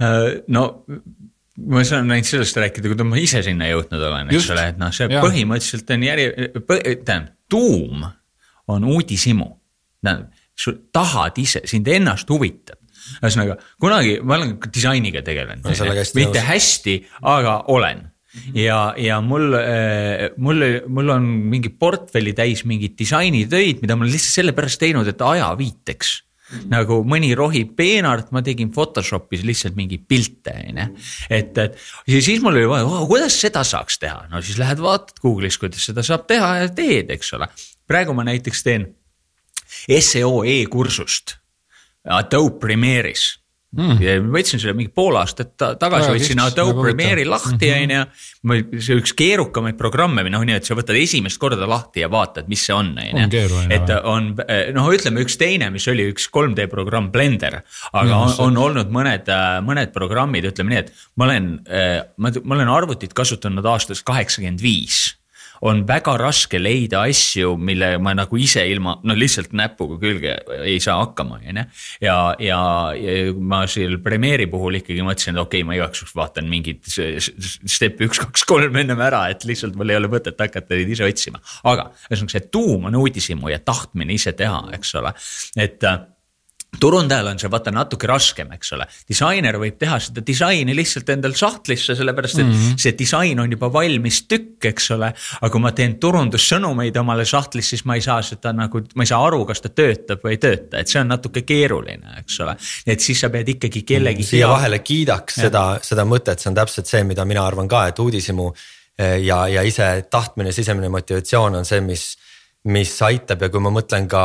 Äh, no ma saan ainult sellest rääkida, kui ma ise sinna jõudnud olen, eks ole, et noh, see ja. põhimõtteliselt on järje, tähendab, tuum on uudishimu. tähendab, sa tahad ise, sind ennast huvitab. ühesõnaga, kunagi ma olen disainiga tegelenud mitte hästi, aga olen ja, ja mul, eh, mul, mul on mingi portfelli täis mingeid disainitöid, mida ma olen lihtsalt sellepärast teinud, et ajaviiteks nagu mõni rohib peenart, ma tegin Photoshopis lihtsalt mingeid pilte, on ju. et, et ja siis mul oli vaja kuidas seda saaks teha, no siis lähed vaatad Google'is, kuidas seda saab teha ja teed, eks ole. praegu ma näiteks teen seo e-kursust Adobe Premiere'is mm.. ja võtsin selle mingi pool aastat tagasi, võtsin Adobe nagu Premiere'i lahti mhm. on ju. see üks keerukamaid programme või noh, nii et sa võtad esimest korda lahti ja vaatad, mis see on, on ju. et on noh, ütleme üks teine, mis oli üks 3D programm Blender. aga no, on, on olnud mõned, mõned programmid, ütleme nii, et ma olen, ma, ma olen arvutit kasutanud aastast kaheksakümmend viis on väga raske leida asju, mille ma nagu ise ilma, no lihtsalt näpuga külge ei saa hakkama, on ju. ja, ja, ja ma seal Premiere'i puhul ikkagi mõtlesin, et okei okay,, ma igaks juhuks vaatan mingit step'i üks, kaks, kolm ennem ära, et lihtsalt mul ei ole mõtet hakata neid ise otsima. aga ühesõnaga see tuum on uudishimu ja tahtmine ise teha, eks ole, et turundajal on see vaata natuke raskem, eks ole, disainer võib teha seda disaini lihtsalt endal sahtlisse, sellepärast et mm -hmm. see disain on juba valmis tükk, eks ole. aga kui ma teen turundussõnumeid omale sahtlis, siis ma ei saa seda nagu, ma ei saa aru, kas ta töötab või ei tööta, et see on natuke keeruline, eks ole. et siis sa pead ikkagi kellegi. siia hea... vahele kiidaks ja. seda, seda mõtet, see on täpselt see, mida mina arvan ka, et uudishimu eh, ja, ja ise tahtmine, sisemine motivatsioon on see, mis mis aitab ja kui ma mõtlen ka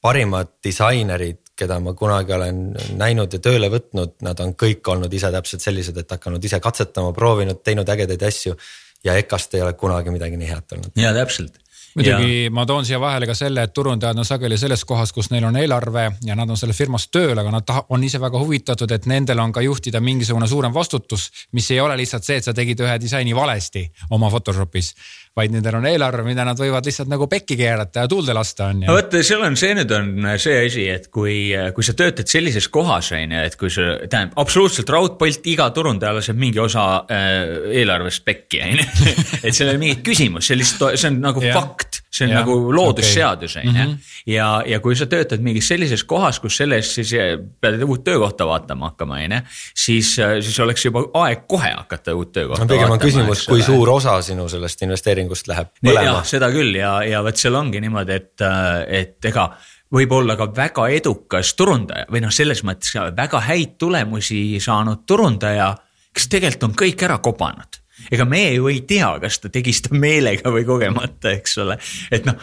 parimad disainerid, keda ma kunagi olen näinud ja tööle võtnud, nad on kõik olnud ise täpselt sellised, et hakanud ise katsetama, proovinud, teinud ägedaid asju. ja EKA-st ei ole kunagi midagi nii head olnud. ja täpselt muidugi ja. ma toon siia vahele ka selle, et turundajad on sageli selles kohas, kus neil on eelarve ja nad on selle firmas tööl, aga nad taha, on ise väga huvitatud, et nendel on ka juhtida mingisugune suurem vastutus. mis ei ole lihtsalt see, et sa tegid ühe disaini valesti oma Photoshopis, vaid nendel on eelarve, mida nad võivad lihtsalt nagu pekki keerata ja tuulde lasta, on ju. no vot, seal on, see nüüd on see asi, et kui, kui sa töötad sellises kohas, on ju, et kui sa, tähendab absoluutselt raudpolt, iga turundaja laseb mingi osa äh, eelarvest pekki, on ju. <laughs> et seal ei ole mingit küsimust, see lihtsalt, see on nagu yeah. fakt, see on yeah. nagu loodusseadus, on ju. Mhm. ja, ja kui sa töötad mingis sellises kohas, kus selle eest siis pead uut töökohta vaatama hakkama, on ju. siis, siis oleks juba aeg kohe hakata uut töökohta no, pigem vaatama. pigem on küsimus, kui suur osa sinu sellest investeeringust läheb põlema. seda küll ja, ja vot seal ongi niimoodi, et, et ega võib olla ka väga edukas turundaja või noh, selles mõttes väga häid tulemusi saanud turundaja, kes tegelikult on kõik ära kobanud ega me ju ei tea, kas ta tegi seda meelega või kogemata, eks ole. et noh,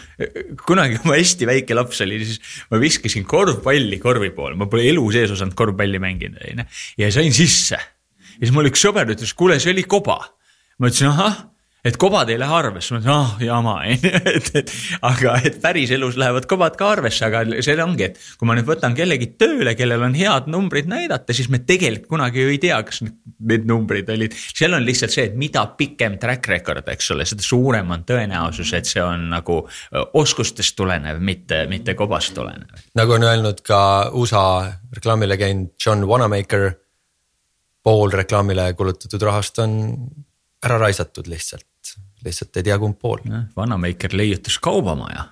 kunagi kui ma hästi väike laps olin, siis ma viskasin korvpalli korvi poole, ma pole elu sees osanud korvpalli mängida, on ju. ja sain sisse. ja siis mul üks sõber ütles, kuule, see oli koba. ma ütlesin, ahah et kobad ei lähe arvesse, ma ütlesin, ah jama <laughs> on ju, et, et aga et päriselus lähevad kobad ka arvesse, aga see ongi, et kui ma nüüd võtan kellegi tööle, kellel on head numbrid näidata, siis me tegelikult kunagi ju ei tea, kas need numbrid olid. seal on lihtsalt see, et mida pikem track record, eks ole, seda suurem on tõenäosus, et see on nagu oskustest tulenev, mitte, mitte kobast tulenev. nagu on öelnud ka USA reklaamilegend John Wanamaker pool reklaamile kulutatud rahast on ära raisatud lihtsalt lihtsalt ei tea, kumb pool. Vanameiker leiutas kaubamaja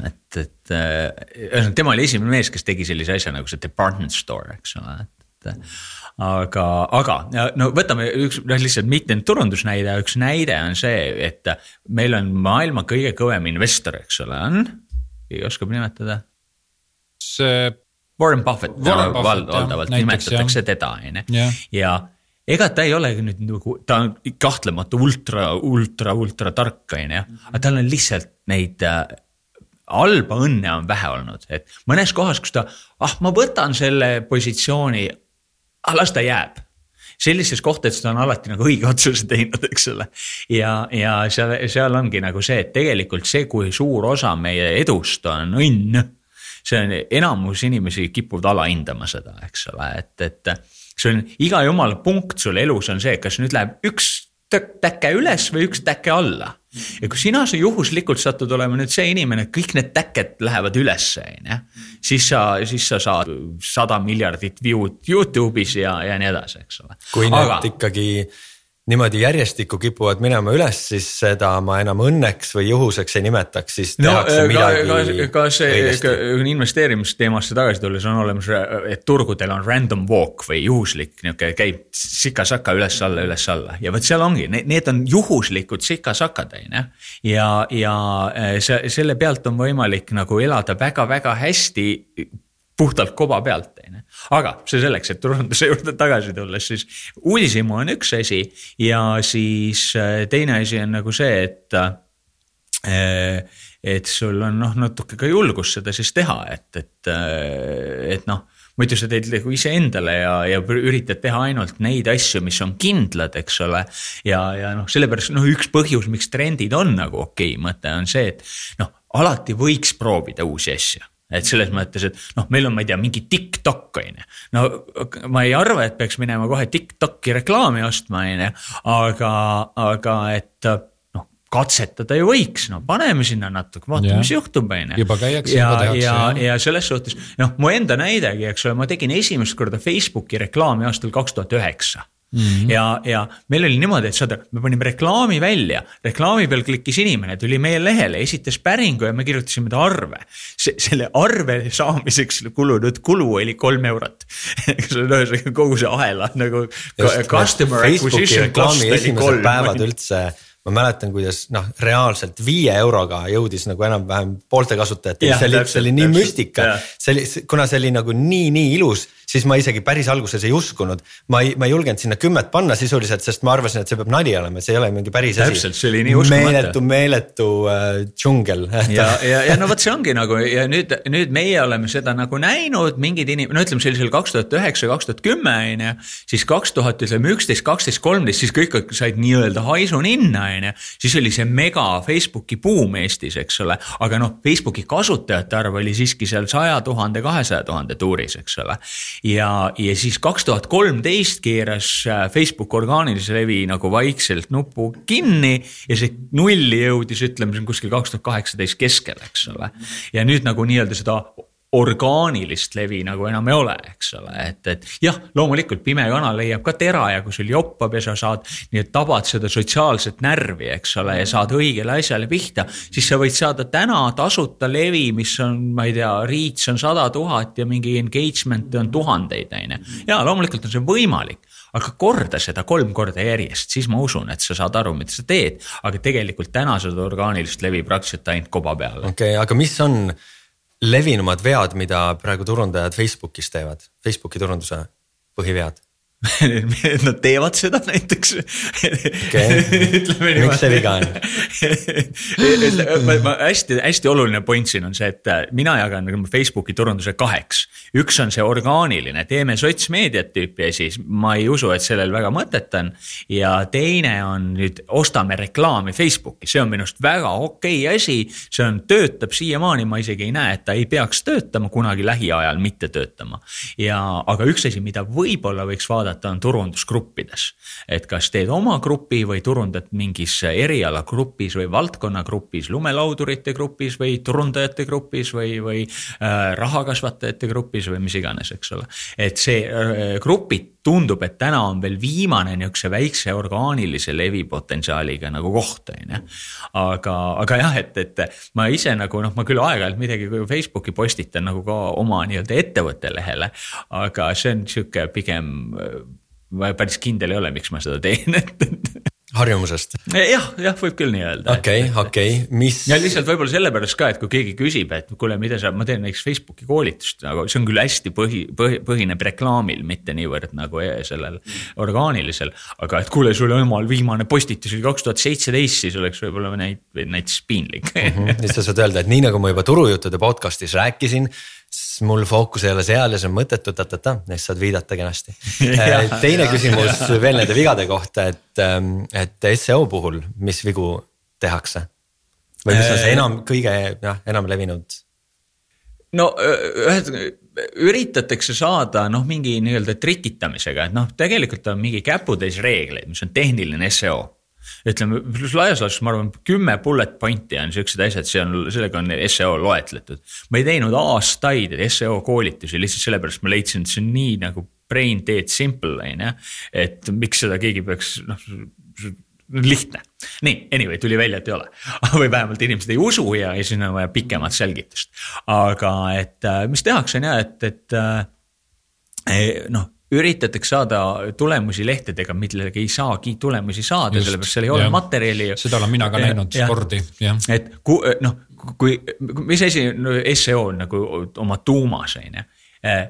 et, et ühesõnaga tema oli esimene mees, kes tegi sellise asja nagu see department store, eks ole, et aga, aga no võtame üks noh, lihtsalt mitte nüüd turundusnäide, üks näide on see, et meil on maailma kõige kõvem investor, eks ole, on, keegi oskab nimetada? see. Warren Buffett, valdavalt nimetatakse teda, on ju, ja ega ta ei ole nüüd nagu, ta on kahtlemata ultra, ultra, ultra tark, on ju, aga tal on lihtsalt neid äh, halba õnne on vähe olnud, et mõnes kohas, kus ta, ah, ma võtan selle positsiooni, ah las ta jääb sellises kohtades ta on alati nagu õige <laughs> otsuse teinud, eks ole. ja, ja seal, seal ongi nagu see, et tegelikult see, kui suur osa meie edust on õnn. see on, enamus inimesi kipuvad alahindama seda, eks ole, et, et see on iga jumala punkt sul elus on see, kas nüüd läheb üks täkke üles või üks täkke alla. ja kui sina juhuslikult satud olema nüüd see inimene, kõik need täkked lähevad ülesse, on ju. siis sa, siis sa saad sada miljardit view'd Youtube'is ja, ja nii edasi, eks ole. kui Aga... need ikkagi niimoodi järjestikku kipuvad minema üles, siis seda ma enam õnneks või juhuseks ei nimetaks, siis tehakse no, midagi. ka see, investeerimisteemasse tagasi tulles on olemas, et turgudel on random walk või juhuslik nihuke käib sika-saka üles-alla, üles-alla ja vot seal ongi, need on juhuslikud sika-sakad on ju. ja, ja eh, see, selle pealt on võimalik nagu elada väga-väga hästi puhtalt koba pealt, on ju. aga see selleks, et turunduse juurde tagasi tulles, siis uudishimu on üks asi ja siis äh, teine asi on nagu see, et äh, et sul on noh, natuke ka julgust seda siis teha, et, et, äh, et noh muidu sa teed nagu iseendale ja, ja üritad teha ainult neid asju, mis on kindlad, eks ole. ja, ja noh, sellepärast noh, üks põhjus, miks trendid on nagu okei okay, mõte on see, et noh, alati võiks proovida uusi asju et selles mõttes, et noh, meil on, ma ei tea, mingi TikTok on ju. no ma ei arva, et peaks minema kohe TikToki reklaami ostma, on ju, aga, aga et noh, katsetada ju võiks, no paneme sinna natuke, vaatame, mis juhtub, on ju. juba käiakse, ja, juba tehakse. ja, ja selles suhtes noh, mu enda näidegi, eks ole, ma tegin esimest korda Facebooki reklaami aastal kaks tuhat üheksa Mm -hmm. ja, ja meil oli niimoodi, et saad aru, me panime reklaami välja, reklaami peal klikkis inimene, tuli meie lehele, esitas päringu ja me kirjutasime ta arve. selle arve saamiseks kulunud kulu oli kolm eurot <laughs> ühesõnaga kogu see ahela nagu. Customer acquisition cost oli kolm. päevad üldse ma mäletan, kuidas noh, reaalselt viie euroga jõudis nagu enam-vähem poolte kasutajateni, see oli, see oli nii müstika. see oli, kuna see oli nagu nii, nii ilus, siis ma isegi päris alguses ei uskunud. ma ei, ma ei julgenud sinna kümmet panna sisuliselt, sest ma arvasin, et see peab nali olema, et see ei ole mingi päris asi. täpselt, see oli nii uskumatu. meeletu, meeletu äh, džungel <laughs> ja, ja, ja no vot, see ongi nagu ja nüüd, nüüd meie oleme seda nagu näinud, mingid inimesed, no ütleme sellisel kaks tuhat üheksa, kaks tuhat kümme on ju. siis kaks tuhat, ütleme üksteist, kaksteist, kolmteist, siis kõik said nii-öelda haisu ninna on ju. siis oli see mega Facebooki buum Eestis, eks ole, aga noh, Facebooki kasutajate arv oli siiski seal saja tuhande, kahesaja tuhande tuuris, eks ole. ja, ja siis kaks tuhat kolmteist keeras äh, Facebook orgaanilise levi nagu vaikselt nupu kinni ja see nulli jõudis, ütleme kuskil kaks tuhat kaheksateist keskel, eks ole. ja nüüd nagu nii-öelda seda orgaanilist levi nagu enam ei ole, eks ole, et, et jah, loomulikult pime kana leiab ka tera ja kui sul joppab ja sa saad, nii et tabad seda sotsiaalset närvi, eks ole, ja saad õigele asjale pihta, siis sa võid saada täna tasuta levi, mis on, ma ei tea, reach on sada tuhat ja mingi engagement on tuhandeid, on ju. ja loomulikult on see võimalik aga korda seda kolm korda järjest, siis ma usun, et sa saad aru, mida sa teed, aga tegelikult täna seda orgaanilist levi praktiliselt ainult koba peal. okei okay,, aga mis on levinumad vead, mida praegu turundajad Facebookis teevad, Facebooki turunduse põhivead <laughs> Nad teevad seda näiteks okay.. <laughs> miks see viga on <laughs> ma, hästi-hästi oluline point siin on see, et äh, mina jagan nagu Facebooki turunduse kaheks. üks on see orgaaniline, teeme sotsmeediat tüüpi asi, ma ei usu, et sellel väga mõtet on. ja teine on nüüd ostame reklaami Facebooki, see on minu arust väga okei okay asi. see on, töötab siiamaani, ma isegi ei näe, et ta ei peaks töötama kunagi lähiajal mitte töötama. ja, aga üks asi, mida võib-olla võiks vaadata vaadata, on turundusgruppides. et kas teed oma grupi või turundad mingis erialagrupis või valdkonnagrupis, lumelaudurite grupis või turundajate grupis või, või äh, rahakasvatajate grupis või mis iganes, eks ole. et see äh, grupid tundub, et täna on veel viimane niisuguse väikse orgaanilise levipotentsiaaliga nagu koht, on ju. aga, aga jah, et, et ma ise nagu noh, ma küll aeg-ajalt midagi Facebooki postitan nagu ka oma nii-öelda ettevõtte lehele. aga see on sihuke pigem, ma päris kindel ei ole, miks ma seda teen, et harjumusest ja,. jah, jah, võib küll nii öelda. okei okei mis. ja lihtsalt võib-olla sellepärast ka, et kui keegi küsib, et kuule, mida sa, ma teen näiteks Facebooki koolitust, aga see on küll hästi põhi, põhi, põhineb reklaamil, mitte niivõrd nagu e-, sellel orgaanilisel. aga et kuule, sul omal viimane postitus oli kaks tuhat seitseteist, siis oleks võib-olla näit-, näiteks piinlik mm. -hmm. sa saad öelda, et nii nagu ma juba turujuttude podcast'is rääkisin siis mul fookus ei ole seal ja see on mõttetu ta-ta-ta, neist saad viidata kenasti. <laughs> Teine küsimus veel nende vigade kohta, et, ähm, et seo puhul, mis vigu tehakse? või mis on see enam, kõige jah, enam levinud? no ühesõnaga üritatakse saada noh, mingi nii-öelda trikitamisega, et noh, tegelikult on mingi käputäis reegleid, mis on tehniline seo ütleme, laias laastus ma arvan, kümme bullet point'i on siuksed asjad, see on, sellega on seo loetletud. ma ei teinud aastaid seo koolitusi lihtsalt sellepärast, ma leidsin, et see on nii nagu brain dead simple on ju. et miks seda keegi peaks noh lihtne, nii anyway tuli välja, et ei ole <laughs> või vähemalt inimesed ei usu ja, ja siis on vaja pikemat selgitust. aga et äh, mis tehakse on ja, et, et äh, noh üritatakse saada tulemusi lehtedega, millega ei saagi tulemusi saada, sellepärast seal ei ole ja. materjali. seda olen mina ka ja, näinud ja, kordi, jah. et kui noh, kui, mis asi no, seo on nagu oma tuumas, on ju. Eh,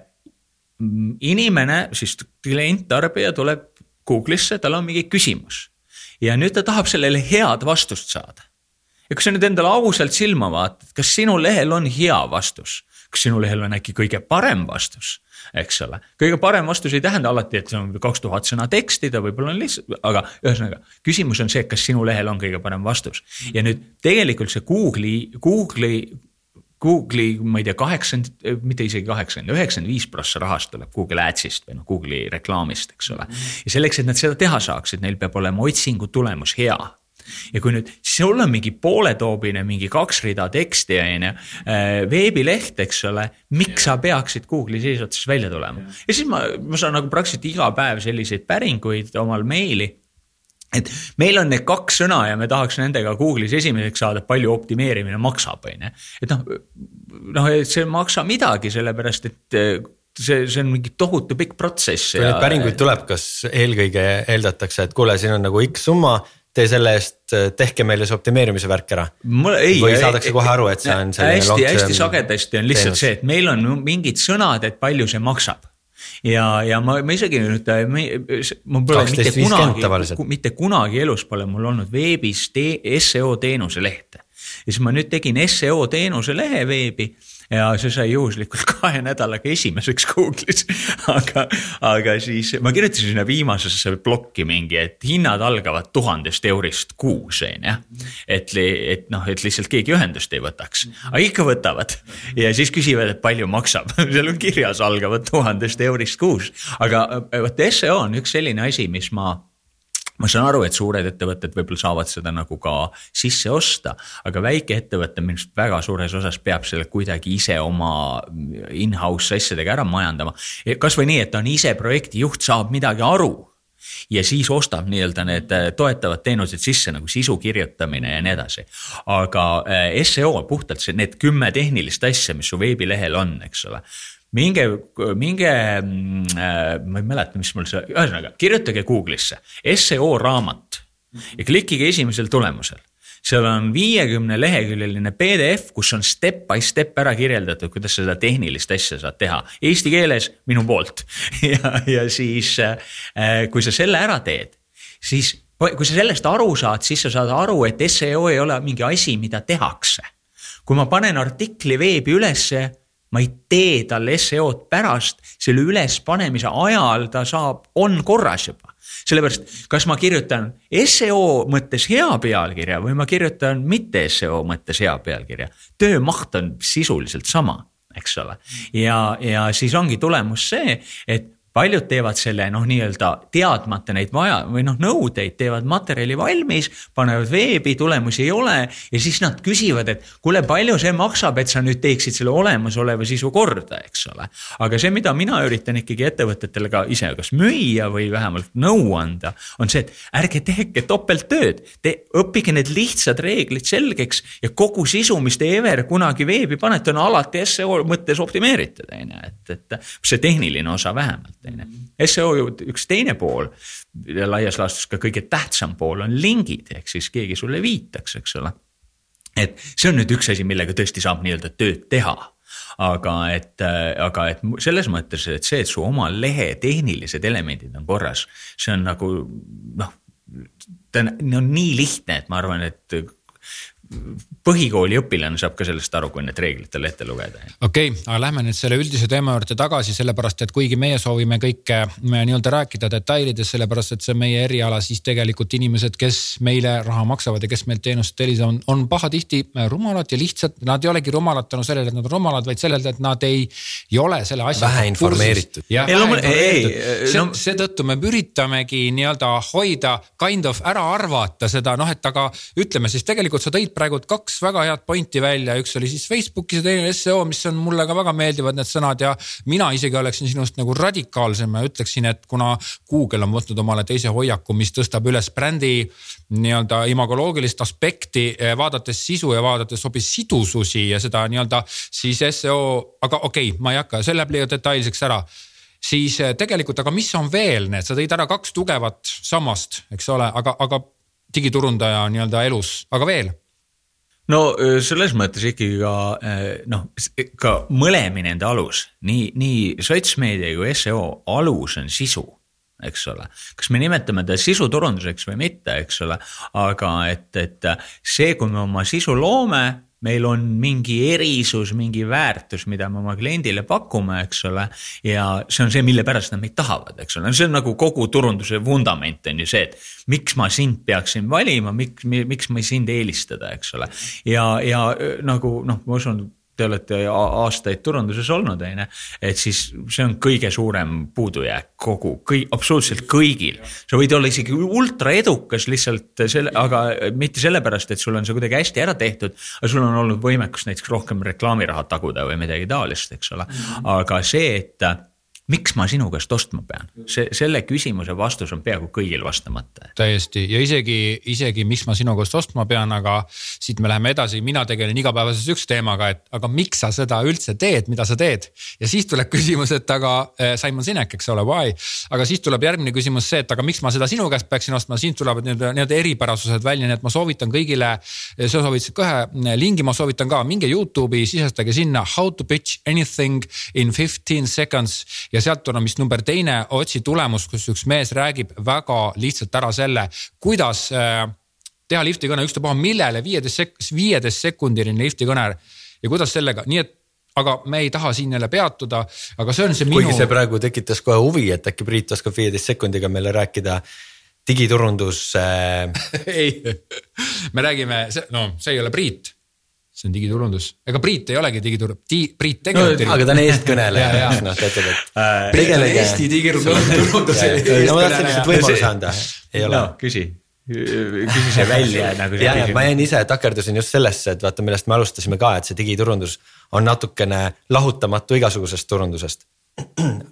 inimene, siis klient, tarbija tuleb Google'isse, tal on mingi küsimus ja nüüd ta tahab sellele head vastust saada. ja kui sa nüüd endale ausalt silma vaatad, kas sinu lehel on hea vastus, kas sinu lehel on äkki kõige parem vastus eks ole. kõige parem vastus ei tähenda alati, et see on kaks tuhat sõna teksti, ta võib-olla on lihtsalt, aga ühesõnaga. küsimus on see, kas sinu lehel on kõige parem vastus ja nüüd tegelikult see Google'i, Google'i Google'i, ma ei tea, kaheksakümmend, mitte isegi kaheksakümmend, üheksakümmend viis prossa rahast tuleb Google Adsist või noh, Google'i reklaamist, eks ole. ja selleks, et nad seda teha saaksid, neil peab olema otsingu tulemus hea ja kui nüüd sul on mingi pooletoobine, mingi kaks rida teksti, on ju, äh, veebileht, eks ole, miks sa peaksid Google'is eesotsas välja tulema? ja siis ma, ma saan nagu praktiliselt iga päev selliseid päringuid omal meili et meil on need kaks sõna ja me tahaks nendega Google'is esimeseks saada, palju optimeerimine maksab, on ju. et noh, noh, see ei maksa midagi, sellepärast et see, see on mingi tohutu pikk protsess. kui ja... neid päringuid tuleb, kas eelkõige eeldatakse, et kuule, siin on nagu X summa tee selle eest, tehke meile see optimeerimise värk ära. või saadakse kohe aru, et see on selline hästi, hästi sagedasti on lihtsalt teenus. see, et meil on mingid sõnad, et palju see maksab ja, ja ma, ma isegi nüüd, mul pole mitte kunagi, mitte kunagi elus pole mul olnud veebis te, seo teenuse lehte. ja siis ma nüüd tegin seo teenuse lehe veebi ja see sai juhuslikult <laughs> kahe nädalaga esimeseks Google'is. aga, aga siis ma kirjutasin sinna viimasesse plokki mingi, et hinnad algavad tuhandest eurist kuus, on ju. et, et noh, et lihtsalt keegi ühendust ei võtaks, aga ikka võtavad ja siis küsivad, et palju maksab <laughs> seal on kirjas, algavad tuhandest eurist kuus, aga vot seo on üks selline asi, mis ma ma saan aru, et suured ettevõtted võib-olla saavad seda nagu ka sisse osta, aga väikeettevõte minu arust väga suures osas peab selle kuidagi ise oma in-house asjadega ära majandama. kasvõi nii, et on ise projektijuht, saab midagi aru ja siis ostab nii-öelda need äh, toetavad teenused sisse nagu sisu kirjutamine ja nii edasi. aga äh, seo puhtalt see, need kümme tehnilist asja, mis su veebilehel on, eks ole minge, minge, mm, äh, ma ei mäleta, mis mul see, ühesõnaga kirjutage Google'isse seo raamat ja klikkige esimesel tulemusel. Seal on viiekümne leheküljeline PDF, kus on step by step ära kirjeldatud, kuidas seda tehnilist asja saad teha. Eesti keeles minu poolt. <laughs> Ja, ja siis äh, kui sa selle ära teed, siis kui sa sellest aru saad, siis sa saad aru, et seo ei ole mingi asi, mida tehakse. kui ma panen artikli veebi ülesse ma ei tee talle seo-d pärast, selle ülespanemise ajal ta saab, on korras juba. sellepärast, kas ma kirjutan seo mõttes hea pealkirja või ma kirjutan mitte seo mõttes hea pealkirja, töömaht on sisuliselt sama eks ole. ja, ja siis ongi tulemus see, et paljud teevad selle noh, nii-öelda teadmata neid vaja või noh, nõudeid, teevad materjali valmis, panevad veebi, tulemusi ei ole ja siis nad küsivad, et kuule, palju see maksab, et sa nüüd teeksid selle olemasoleva sisu korda, eks ole. aga see, mida mina üritan ikkagi ettevõtetele ka ise kas müüa või vähemalt nõu anda, on see, et ärge tehke topelttööd, te õppige need lihtsad reeglid selgeks ja kogu sisu, mis te ever kunagi veebi panete, on alati seo mõttes optimeeritud, on ju, et, et see tehniline osa vähemalt teine. seo ju üks teine pool laias laastus ka kõige tähtsam pool on lingid, ehk siis keegi sulle viitaks, eks ole. et see on nüüd üks asi, millega tõesti saab nii-öelda tööd teha aga et, aga et selles mõttes, et see, et su oma lehe tehnilised elemendid on korras, see on nagu noh, ta on no, nii lihtne, et ma arvan, et põhikooli õpilane saab ka sellest aru, kui need reeglid talle ette lugeda. okei okay,, aga lähme nüüd selle üldise teema juurde tagasi, sellepärast et kuigi meie soovime kõike nii-öelda rääkida detailides, sellepärast et see on meie eriala, siis tegelikult inimesed, kes meile raha maksavad ja kes meilt teenust tellivad, on, on pahatihti rumalad ja lihtsalt nad ei olegi rumalad tänu sellele, et nad on rumalad, vaid sellele, et nad ei, ei ole selle asjaga. vähe informeeritud. seetõttu me üritamegi nii-öelda hoida kind of ära arvata seda noh, et aga ütleme siis tegelikult sa tõid praegu praegu kaks väga head pointi välja, üks oli siis Facebookis ja teine seo, mis on mulle ka väga meeldivad need sõnad ja mina isegi oleksin sinust nagu radikaalsem ja ütleksin, et kuna Google on võtnud omale teise hoiaku, mis tõstab üles brändi nii-öelda imagoloogilist aspekti, eh, vaadates sisu ja vaadates hoopis sidususi ja seda nii-öelda siis seo, aga okei okay,, ma ei hakka, see läheb liiga detailseks ära. Siis eh, tegelikult, aga mis on veel need, sa tõid ära kaks tugevat sammast, eks ole, aga, aga digiturundaja nii-öelda elus, aga veel no selles mõttes ikkagi ka noh, ka mõlemi nende alus, nii, nii sotsmeedia kui seo alus on sisu eks ole, kas me nimetame ta sisuturunduseks või mitte, eks ole, aga et, et see, kui me oma sisu loome meil on mingi erisus, mingi väärtus, mida me oma kliendile pakume, eks ole. ja see on see, mille pärast nad meid tahavad, eks ole, see on nagu kogu turunduse vundament on ju see, et miks ma sind peaksin valima, miks, miks ma sind eelistada, eks ole. ja, ja nagu noh, ma usun te olete aastaid turunduses olnud, on ju. et siis see on kõige suurem puudujääk kogu, kõik, absoluutselt kõigil. sa võid olla isegi ultra edukas lihtsalt selle, aga mitte sellepärast, et sul on see kuidagi hästi ära tehtud. aga sul on olnud võimekus näiteks rohkem reklaamiraha taguda või midagi taolist, eks ole. aga see, et miks ma sinu käest ostma pean, see, selle küsimuse vastus on peaaegu kõigil vastamata. täiesti ja isegi, isegi miks ma sinu käest ostma pean, aga siit me läheme edasi, mina tegelen igapäevases üks teemaga, et aga miks sa seda üldse teed, mida sa teed. ja siis tuleb küsimus, et aga äh, Simon Sinek, eks ole, why, aga siis tuleb järgmine küsimus see, et aga miks ma seda sinu käest peaksin ostma, siin tulevad nii-öelda, nii-öelda eripärasused välja, nii et ma soovitan kõigile. sa soovitasid ka ühe lingi, ma soovitan ka, minge Youtube'i, sisestage sinna how to pitch anything in fifteen seconds ja sealt on vist number teine otsi tulemus, kus üks mees räägib väga lihtsalt ära selle, kuidas äh, teha lifti kõne, ükstapuha millele viieteist sek-, viieteist sekundiline lifti kõne ja kuidas sellega, nii et aga me ei taha siin jälle peatuda, aga see on see minu. kuigi see praegu tekitas kohe huvi, et äkki Priit oskab viieteist sekundiga meile rääkida digiturundus äh.... <laughs> ei, me räägime, no see ei ole Priit see on digiturundus, ega Priit ei olegi digitur-, di-, Priit tegelikult no,. aga ta on eestkõneleja, <laughs> noh ta ütleb, et äh,. tegelege. Eesti digiturunduse eestkõneleja. no ma tahtsin lihtsalt võimaluse anda, ei ole no,. küsi, küsi see <laughs> välja nagu. ja, ja ma jäin ise, takerdusin just sellesse, et vaata, millest me alustasime ka, et see digiturundus on natukene lahutamatu igasugusest turundusest.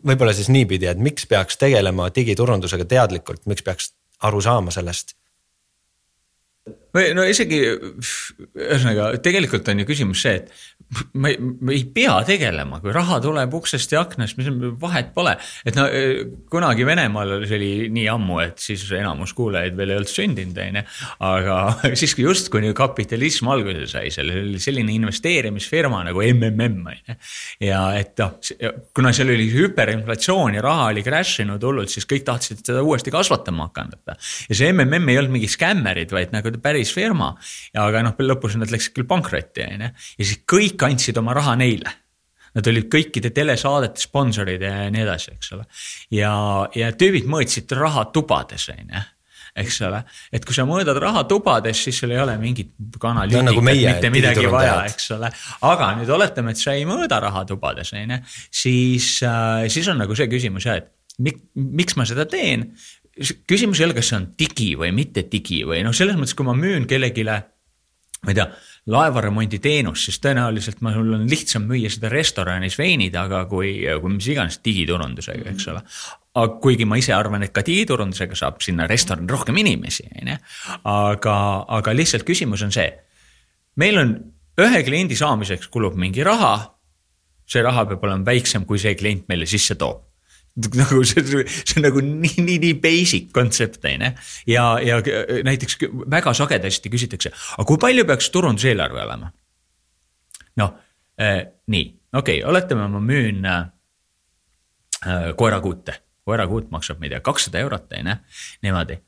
võib-olla siis niipidi, et miks peaks tegelema digiturundusega teadlikult, miks peaks aru saama sellest no isegi ühesõnaga tegelikult on ju küsimus see, et ma ei, ma ei pea tegelema, kui raha tuleb uksest ja aknast, mis vahet pole. et no kunagi Venemaal see oli nii ammu, et siis enamus kuulajaid veel ei olnud sündinud, on ju. aga <laughs> siis just, kui kapitalism alguse sai, seal oli selline investeerimisfirma nagu MMM on ju. ja et noh, kuna seal oli hüperinflatsioon ja raha oli crash inud hullult, siis kõik tahtsid seda uuesti kasvatama hakata. ja see MMM ei olnud mingi skämmerid, vaid nagu päris firma. aga noh, lõpus nad läksid küll pankrotti, on ju, ja siis kõik andsid oma raha neile. Nad olid kõikide telesaadete sponsorid ja nii edasi, eks ole. ja, ja tüübid mõõtsid raha tubades, on ju eks ole, et kui sa mõõdad raha tubades, siis sul ei ole mingit kanalüütikat no, nagu mitte midagi vaja, eks ole. aga nüüd oletame, et sa ei mõõda raha tubades, on ju, siis äh,, siis on nagu see küsimus jah, et mik, miks ma seda teen küsimus ei ole, kas see on digi või mitte digi või noh, selles mõttes, kui ma müün kellelegi, ma ei tea, laevaremondi teenust, siis tõenäoliselt mul on lihtsam müüa seda restoranis veini taga kui, kui mis iganes digiturundusega, eks ole. aga kuigi ma ise arvan, et ka digiturundusega saab sinna restorani rohkem inimesi, on ju. aga, aga lihtsalt küsimus on see, meil on ühe kliendi saamiseks kulub mingi raha. see raha peab olema väiksem, kui see klient meile sisse toob <laughs> nagu see, see on nagu nii, nii, nii basic kontsept on ju. ja, ja näiteks väga sagedasti küsitakse, aga kui palju peaks turunduseelarve olema? noh äh,, nii, okei okay,, oletame, ma müün äh, koerakuute, koerakuut maksab, ma ei tea, kakssada eurot on ju, niimoodi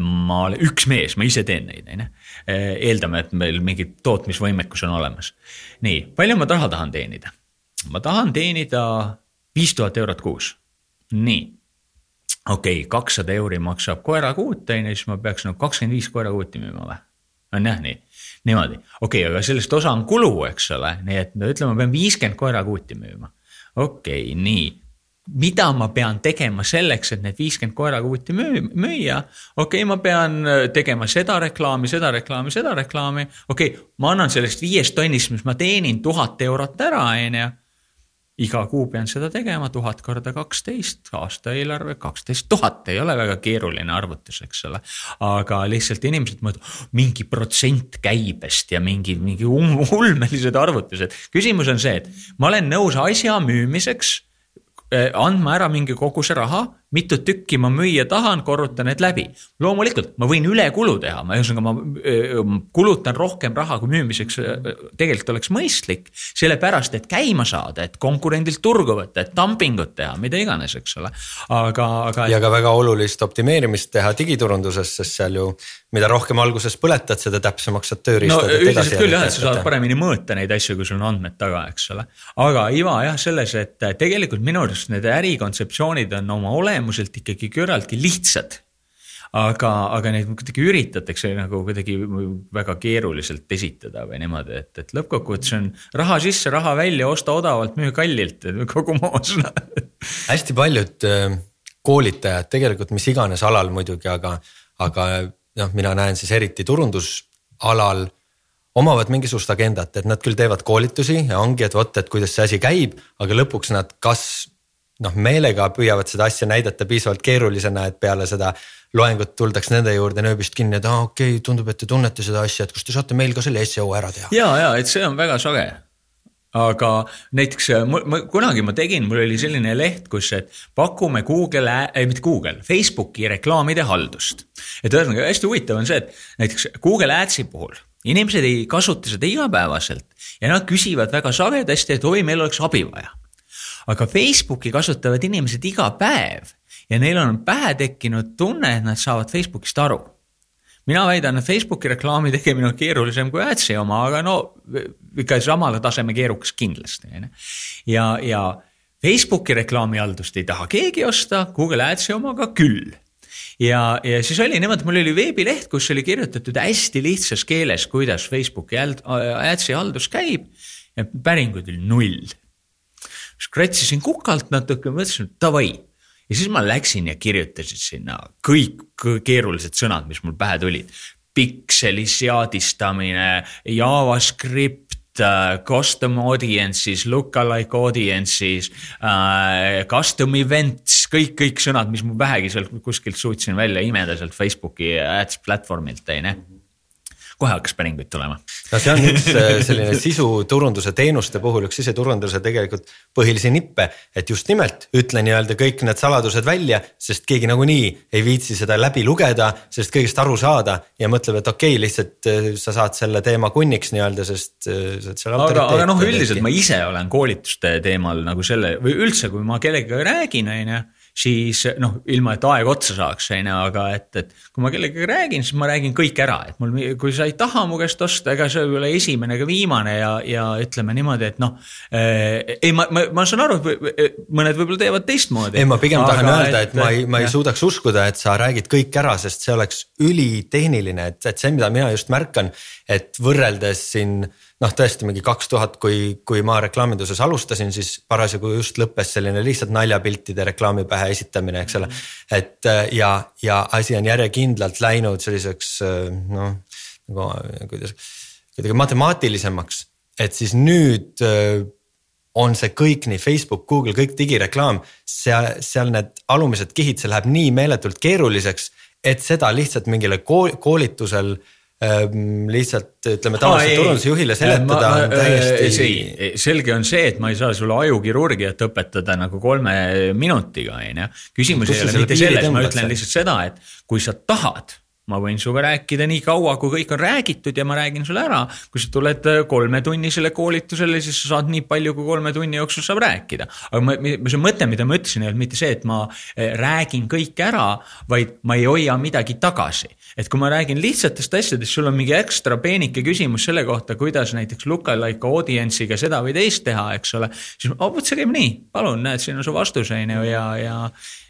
ma olen üks mees, ma ise teen neid, on ju. eeldame, et meil mingi tootmisvõimekus on olemas. nii, palju ma raha tahan teenida? ma tahan teenida viis tuhat eurot kuus nii, okei okay,, kakssada euri maksab koerakuut, on ju, siis ma peaks nagu kakskümmend viis koerakuuti müüma või? on jah nii, niimoodi, okei okay,, aga sellest osa on kulu, eks ole, nii et no ütleme, ma pean viiskümmend koerakuuti müüma. okei okay,, nii mida ma pean tegema selleks, et need viiskümmend koerakuuti müü-, müüa. okei okay,, ma pean äh, tegema seda reklaami, seda reklaami, seda reklaami. okei okay,, ma annan sellest viiest tonnist, mis ma teenin tuhat eurot ära, on ju iga kuu pean seda tegema, tuhat korda kaksteist, aastaeelarve kaksteist tuhat, ei ole väga keeruline arvutus, eks ole. aga lihtsalt inimesed mõtlevad, mingi protsent käibest ja mingi, mingi ulmelised arvutused. küsimus on see, et ma olen nõus asja müümiseks Eh, andma ära mingi koguse raha, mitut tükki ma müüa tahan, korrutan need läbi. loomulikult ma võin ülekulu teha, ma ühesõnaga ma kulutan rohkem raha, kui müümiseks tegelikult oleks mõistlik. sellepärast, et käima saada, et konkurendilt turgu võtta, et dumpingut teha, mida iganes, eks ole, aga, aga. ja ka väga olulist optimeerimist teha digiturunduses, sest seal ju mida rohkem alguses põletad, seda täpsemaks saad tööriistad. no üldiselt küll jah, et sa saad paremini mõõta neid asju, kui sul on andmed taga, eks ole. aga iva jah, selles, et tegelikult minu arust need ärikontseptsioonid on oma olemuselt ikkagi küllaltki lihtsad. Aga, aga neid kuidagi üritatakse nagu kuidagi väga keeruliselt esitada või niimoodi, et, et lõppkokkuvõttes on raha sisse, raha välja, osta odavalt, müü kallilt, kogu moos. <laughs> Hästi paljud äh, koolitajad tegelikult mis iganes alal muidugi, aga, aga noh, mina näen siis eriti turundusalal omavad mingisugust agendat, et nad küll teevad koolitusi ja ongi, et vot, et kuidas see asi käib, aga lõpuks nad kas noh, meelega püüavad seda asja näidata piisavalt keerulisena, et peale seda loengut tuldaks nende juurde nööbist kinni, et aa ah, okei okay,, tundub, et te tunnete seda asja, et kas te saate meil ka selle seo ära teha. ja, ja et see on väga sage aga näiteks ma, kunagi ma tegin, mul oli selline leht, kus, et pakume Google, ei mitte Google, Facebooki reklaamide haldust. et ühesõnaga hästi huvitav on see, et näiteks Google Adsi puhul inimesed ei kasuta seda igapäevaselt ja nad küsivad väga sagedasti, et oi, meil oleks abi vaja aga Facebooki kasutavad inimesed iga päev ja neil on pähe tekkinud tunne, et nad saavad Facebookist aru. mina väidan, et Facebooki reklaami tegemine on keerulisem kui Adsi oma, aga no ikka samale taseme keerukas kindlasti, on ju. ja, ja Facebooki reklaamihaldust ei taha keegi osta, Google Adsi omaga küll ja, ja siis oli niimoodi, mul oli veebileht, kus oli kirjutatud hästi lihtsas keeles, kuidas Facebooki Adsi haldus käib ja päringuid oli null skratsisin kukalt natuke, mõtlesin, et davai. ja siis ma läksin ja kirjutasin sinna kõik keerulised sõnad, mis mul pähe tulid. pikseli seadistamine, JavaScript, uh, custom audiences, lookalike audiences uh,, custom events, kõik, kõik sõnad, mis mul vähegi sealt kuskilt suutsin välja imeda sealt Facebooki ads platvormilt, on ju kohe hakkas päringuid tulema. no see on üks äh, selline sisuturunduse teenuste puhul üks siseturunduse tegelikult põhilisi nippe, et just nimelt ütle nii-öelda kõik need saladused välja, sest keegi nagunii ei viitsi seda läbi lugeda, sellest kõigest aru saada ja mõtleb, et okei okay,, lihtsalt äh, sa saad selle teema kunniks nii-öelda, sest äh, sa oled seal aga, aga noh, üldiselt ma ise olen koolituste teemal nagu selle või üldse, kui ma kellegagi räägin, on ju siis noh, ilma et aeg otsa saaks, on ju, aga et, et kui ma kellegagi räägin, siis ma räägin kõik ära, et mul, kui sa ei taha mu käest osta, ega see ei ole esimene ega viimane ja, ja ütleme niimoodi, et noh eh,. ei, ma, ma, ma saan aru, et mõned võib-olla teevad teistmoodi. ei, ma pigem aga, tahan öelda, et ma ei, ma ei jah. suudaks uskuda, et sa räägid kõik ära, sest see oleks ülitehniline, et, et see, mida mina just märkan, et võrreldes siin noh, tõesti mingi kaks tuhat, kui, kui ma reklaaminduses alustasin, siis parasjagu just lõppes selline lihtsalt naljapiltide reklaami pähe esitamine, eks ole. et ja, ja asi on järjekindlalt läinud selliseks noh, nagu kuidas, kuidagi matemaatilisemaks, et siis nüüd on see kõik nii Facebook, Google, kõik digireklaam, seal, seal need alumised kihid, see läheb nii meeletult keeruliseks, et seda lihtsalt mingile koolitusel äh, lihtsalt ütleme tavalisele turundusjuhile seletada ma, ma, on täiesti. selge on see, et ma ei saa sulle ajukirurgiat õpetada nagu kolme minutiga, on ju. küsimus ei ole mitte selles, ma ütlen lihtsalt seda, et kui sa tahad ma võin sinuga rääkida nii kaua, kui kõik on räägitud ja ma räägin sulle ära. kui sa tuled äh, kolmetunnisele koolitusele, siis sa saad nii palju, kui kolme tunni jooksul saab rääkida. aga ma, see mõte, mida ma ütlesin, ei olnud mitte see, et ma äh, räägin kõik ära, vaid ma ei hoia midagi tagasi. et kui ma räägin lihtsatest asjadest, sul on mingi ekstra peenike küsimus selle kohta, kuidas näiteks lookalike audience'iga seda või teist teha, eks ole. siis vot see käib nii, palun, näed, siin on su vastus on ju ja, ja Äh,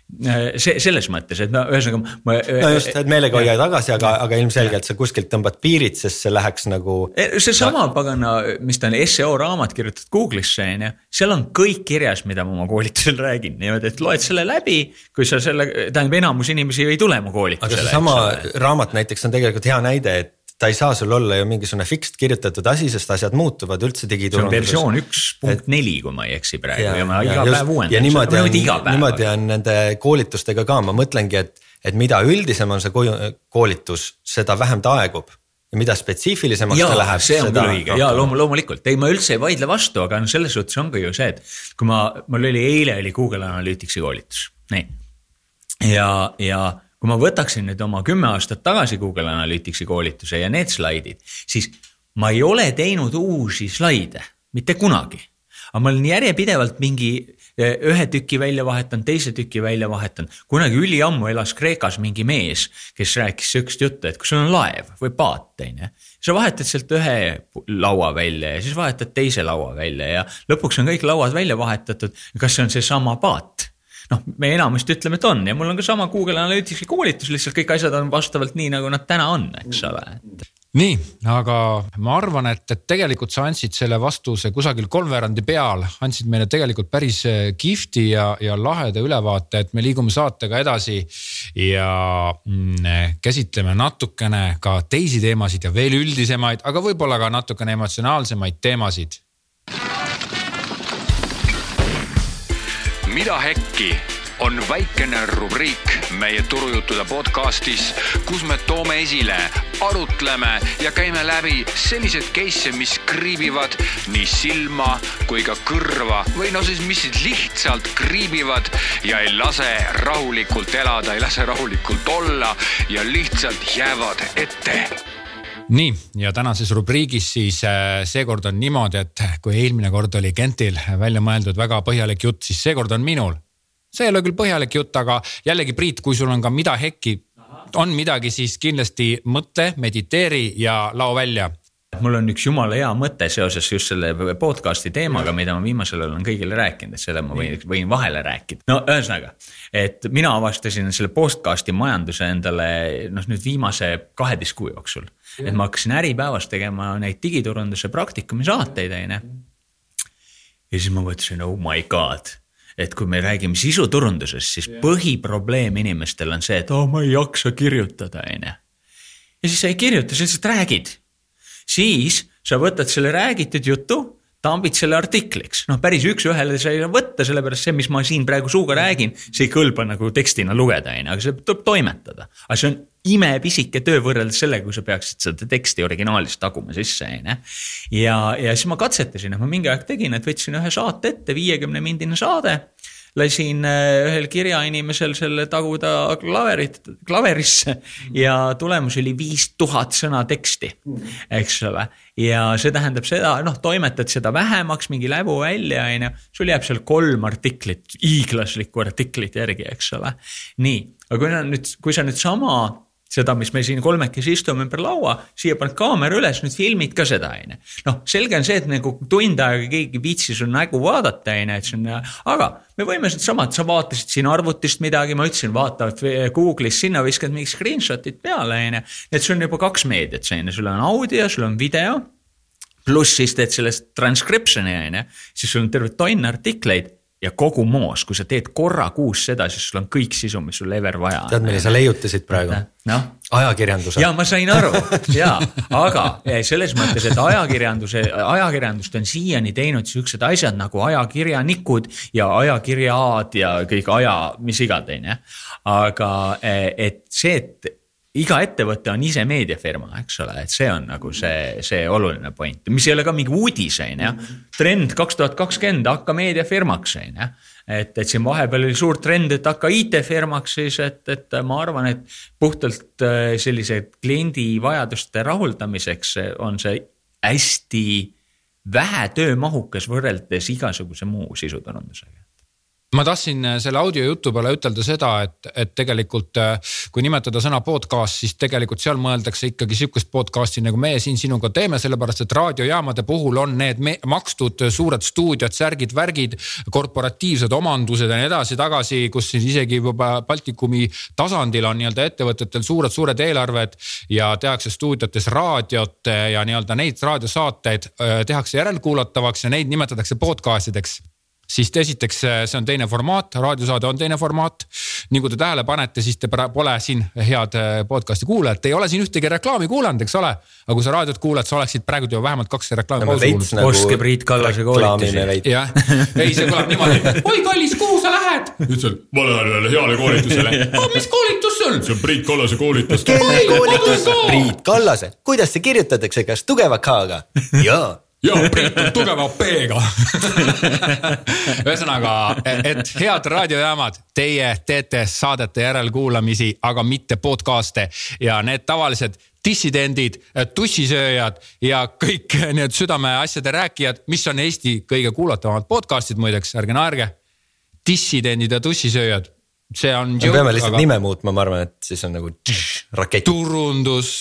see selles mõttes, et no ühesõnaga ma. no just, et meelega hoia tagasi, aga, aga ilmselgelt sa kuskilt tõmbad piirid, sest see läheks nagu. seesama no. pagana, mis ta on, seo raamat kirjutatud Google'isse on ju, seal on kõik kirjas, mida ma oma koolitusel räägin, niimoodi, et loed selle läbi. kui sa selle, tähendab enamus inimesi ei tule mu koolitusele. aga seesama raamat näiteks on tegelikult hea näide, et ta ei saa sul olla ju mingisugune fixed kirjutatud asi, sest asjad muutuvad üldse digiturunduses. see on versioon üks punkt neli, kui ma ei eksi praegu ja, ja ma iga ja, päev uuendan. ja niimoodi on, niimoodi on nende koolitustega ka, ma mõtlengi, et, et mida üldisem on see koolitus, seda vähem ta aegub ja mida spetsiifilisemaks ja, ta läheb. see on küll õige ja loomu, loomulikult, ei, ma üldse ei vaidle vastu, aga no selles suhtes ongi ju see, et kui ma, mul oli eile oli Google Analyticsi koolitus, nii. ja, ja kui ma võtaksin nüüd oma kümme aastat tagasi Google Analyticsi koolituse ja need slaidid, siis ma ei ole teinud uusi slaide, mitte kunagi. aga ma olen järjepidevalt mingi eh, ühe tüki välja vahetanud, teise tüki välja vahetanud. kunagi üliammu elas Kreekas mingi mees, kes rääkis sihukest juttu, et kui sul on laev või paat, on ju. sa vahetad sealt ühe laua välja ja siis vahetad teise laua välja ja lõpuks on kõik lauad välja vahetatud. kas see on seesama paat? Noh, me enamasti ütleme, et on ja mul on ka sama Google Analyticsi koolitus, lihtsalt kõik asjad on vastavalt nii, nagu nad täna on, eks ole nii, aga ma arvan, et, et tegelikult sa andsid selle vastuse kusagil kolmveerandi peal, andsid meile tegelikult päris eh, kihvti ja, ja laheda ülevaate, et me liigume saatega edasi. ja mm, käsitleme natukene ka teisi teemasid ja veel üldisemaid, aga võib-olla ka natukene emotsionaalsemaid teemasid. Mida hekki on väikene rubriik meie turujuttude podcastis, kus me toome esile, arutleme ja käime läbi selliseid case'e, mis kriibivad nii silma kui ka kõrva või no siis, mis lihtsalt kriibivad ja ei lase rahulikult elada, ei lase rahulikult olla ja lihtsalt jäävad ette nii ja tänases rubriigis siis äh, seekord on niimoodi, et kui eelmine kord oli Gentil välja mõeldud väga põhjalik jutt, siis seekord on minul. See ei ole küll põhjalik jutt, aga jällegi, Priit, kui sul on ka mida hekki, on midagi, siis kindlasti mõtle, mediteeri ja lao välja mul on üks jumala hea mõte seoses just selle podcast'i teemaga, mida ma viimasel ajal olen kõigile rääkinud, et selle ma võin, võin vahele rääkida. no ühesõnaga, et mina avastasin selle podcast'i majanduse endale noh, nüüd viimase kaheteist kuu jooksul. et ma hakkasin Äripäevas tegema neid digiturunduse praktikumi saateid, on ju. ja siis ma mõtlesin, oh my god et kui me räägime sisuturundusest, siis põhiprobleem inimestel on see, et oh, ma ei jaksa kirjutada, on ju. ja siis sa ei kirjuta, sa lihtsalt räägid. Siis sa võtad selle räägitud jutu, tambid selle artikliks, noh, päris üks-ühele sa ei saa võtta, sellepärast see, mis ma siin praegu suuga räägin, see ei kõlba nagu tekstina lugeda, on ju, aga see tuleb toimetada. aga see on imepisike töö võrreldes sellega, kui sa peaksid seda teksti originaalis taguma sisse, on ju. ja, ja siis ma katsetasin, et ma mingi aeg tegin, et võtsin ühe saate ette, viiekümne mindine saade lasin äh, ühel kirjainimesel selle taguda klaverit, klaverisse ja tulemus oli viis tuhat sõna teksti, eks ole. ja see tähendab seda, noh, toimetad seda vähemaks, mingi läbu välja, on ju, sul jääb seal kolm artiklit, hiiglaslikku artiklit järgi, eks ole. nii, aga kui sa nüüd, kui sa nüüd sama seda, mis me siin kolmekesi istume ümber laua, siia paned kaamera üles, nüüd filmid ka seda, on ju. noh, selge on see, et nagu tund aega keegi ei viitsi su nägu vaadata, on ju, et see on, aga me võime sedasama, et sa vaatasid siin arvutist midagi, ma ütlesin, vaata Google'is sinna viskad mingid screenshot'id peale, on ju. et sul on juba kaks meediat, on ju, sul on audio, sul on video pluss siis teed sellest transcription'i on ju, siis sul on terve tonn artikleid ja kogu moos, kui sa teed korra kuus seda, siis sul on kõik sisu, mis sul ever vaja on. tead, mille sa leiutasid praegu no?? ajakirjanduse. ja ma sain aru ja, aga eh, selles mõttes, et ajakirjanduse, ajakirjandust on siiani teinud siuksed asjad nagu ajakirjanikud ja ajakirjad ja kõik aja, mis iganes, on ju. aga eh, et see, et iga ettevõte on ise meediafirma, eks ole, et see on nagu see, see oluline point, mis ei ole ka mingi uudis, on ju. trend kaks tuhat kakskümmend, hakka meediafirmaks, on ju. et, et siin vahepeal oli suur trend, et hakka IT-firmaks siis, et, et ma arvan, et puhtalt äh, sellise kliendi vajaduste rahuldamiseks on see hästi vähe töömahukas võrreldes igasuguse muu sisuturundusega ma tahtsin äh, selle audiojutu peale ütelda seda, et, et tegelikult äh, kui nimetada sõna podcast, siis tegelikult seal mõeldakse ikkagi sihukest podcast'i nagu meie siin sinuga teeme, sellepärast et raadiojaamade puhul on need makstud suured stuudiod, särgid, värgid, korporatiivsed omandused ja nii edasi-tagasi, kus siis isegi juba Baltikumi tasandil on nii-öelda ettevõtetel suured-suured eelarved ja tehakse stuudiotes raadiot ja nii-öelda neid raadiosaateid äh, tehakse järelkuulatavaks ja neid nimetatakse podcast ideks siis esiteks see on teine formaat, raadiosaade on teine formaat. nii kui te tähele panete, siis te pole siin head äh, podcast'i kuulajad, te ei ole siin ühtegi reklaami kuulanud, eks ole. aga kui sa raadiot kuulad, sa oleksid praegu juba vähemalt kaks reklaami no, kuulnud nagu. ostke Priit Kallase koolitusi. jah, ei see kõlab niimoodi. oi kallis, kuhu sa lähed? ütlesin, ma lähen ühele heale koolitusele mis koolitus see on? see on Priit Kallase koolitus. kelle koolitus? Priit Kallase, kuidas see kirjutatakse, kas tugeva K-ga? jaa ja Priit on tugeva P-ga <laughs> ühesõnaga, et head raadiojaamad, teie teete saadete järelkuulamisi, aga mitte podcast'e ja need tavalised dissidendid, tussisööjad ja kõik need südameasjade rääkijad, mis on Eesti kõige kuulatavamad podcast'id muideks, ärge naerge. dissidendid ja tussisööjad, see on. me peame lihtsalt aga... nime muutma, ma arvan, et siis on nagu rakett. turundus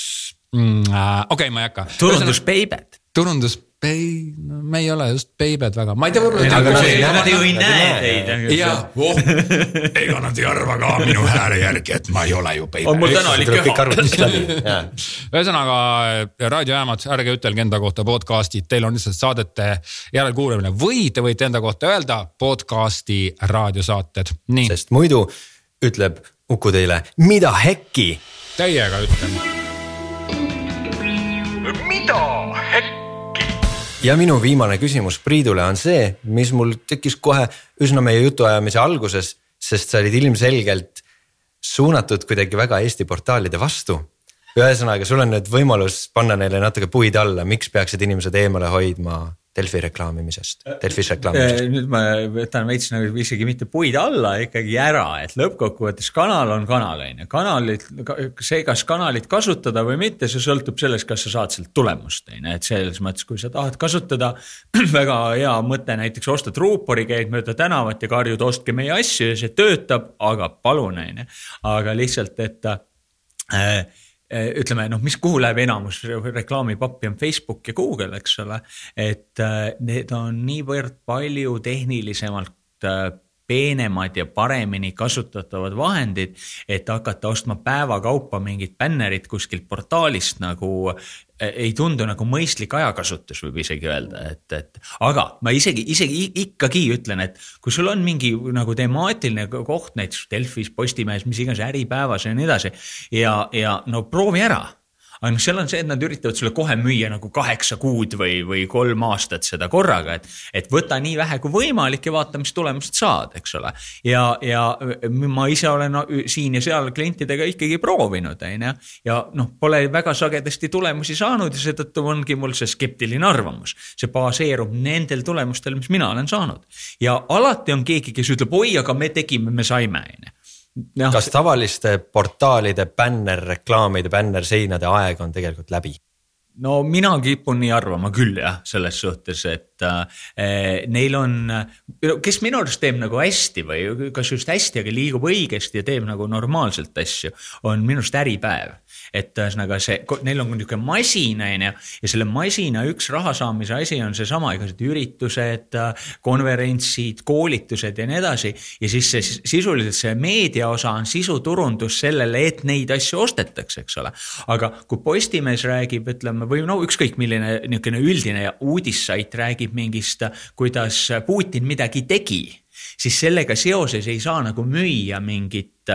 mm,, äh, okei okay,, ma ei hakka. turundusbeibed. turundus ei, no me ei ole just beibed väga, ma ei tea, võib-olla. aga nad ei nad, ju ei näe teid. ja oh, ega nad ei arva ka minu hääle järgi, et ma ei ole ju on mul arvutist läbi, <laughs> jaa. ühesõnaga raadiojaamad, ärge ütelge enda kohta podcast'id, teil on lihtsalt saadete järelkuulamine või te võite enda kohta öelda podcast'i raadiosaated, nii sest muidu ütleb Uku teile, mida hekki täiega ütlen. Ja minu viimane küsimus Priidule on see, mis mul tekkis kohe üsna meie jutuajamise alguses, sest sa olid ilmselgelt suunatud kuidagi väga Eesti portaalide vastu. ühesõnaga, sul on nüüd võimalus panna neile natuke puid alla, miks peaksid inimesed eemale hoidma Delfi reklaamimisest, Delfis reklaamimisest. nüüd ma võtan veits nagu isegi mitte puid alla, ikkagi ära, et lõppkokkuvõttes kanal on kanal, on ju, kanalit, see, kas kanalit kasutada või mitte, see sõltub sellest, kas sa saad sealt tulemust, on ju, et selles mõttes, kui sa tahad kasutada <clears throat> väga hea mõte, näiteks ostad ruupori, käid mööda tänavat ja karjud, ostke meie asju ja see töötab, aga palun, on ju, aga lihtsalt, et äh, ütleme noh, mis, kuhu läheb enamus reklaamipappi on Facebook ja Google, eks ole. et äh, need on niivõrd palju tehnilisemalt äh, peenemad ja paremini kasutatavad vahendid, et hakata ostma päevakaupa mingit bännerit kuskilt portaalist nagu ei tundu nagu mõistlik ajakasutus, võib isegi öelda, et, et aga ma isegi, isegi ikkagi ütlen, et kui sul on mingi nagu temaatiline koht näiteks Delfis, Postimehes, mis iganes Äripäevas ja nii edasi ja, ja no proovi ära aga noh, seal on see, et nad üritavad sulle kohe müüa nagu kaheksa kuud või, või kolm aastat seda korraga, et, et võta nii vähe kui võimalik ja vaata, mis tulemust saad, eks ole. ja, ja ma ise olen siin ja seal klientidega ikkagi proovinud, on ju, ja noh, pole väga sagedasti tulemusi saanud ja seetõttu ongi mul see skeptiline arvamus. see baseerub nendel tulemustel, mis mina olen saanud ja alati on keegi, kes ütleb, oi, aga me tegime, me saime, on ju kas tavaliste portaalide bännerreklaamide, bännerseinade aeg on tegelikult läbi? no mina kipun nii arvama küll jah, selles suhtes, et äh, neil on, kes minu arust teeb nagu hästi või kas just hästi, aga liigub õigesti ja teeb nagu normaalselt asju, on minu arust Äripäev. Et ühesõnaga see, neil on niisugune masin, on ju, ja selle masina üks raha saamise asi on seesama, igasugused üritused, konverentsid, koolitused ja nii edasi. ja siis see sisuliselt see meedia osa on sisuturundus sellele, et neid asju ostetakse, eks ole. aga kui Postimees räägib, ütleme või no ükskõik milline niisugune üldine uudissait räägib mingist, kuidas Putin midagi tegi, siis sellega seoses ei saa nagu müüa mingit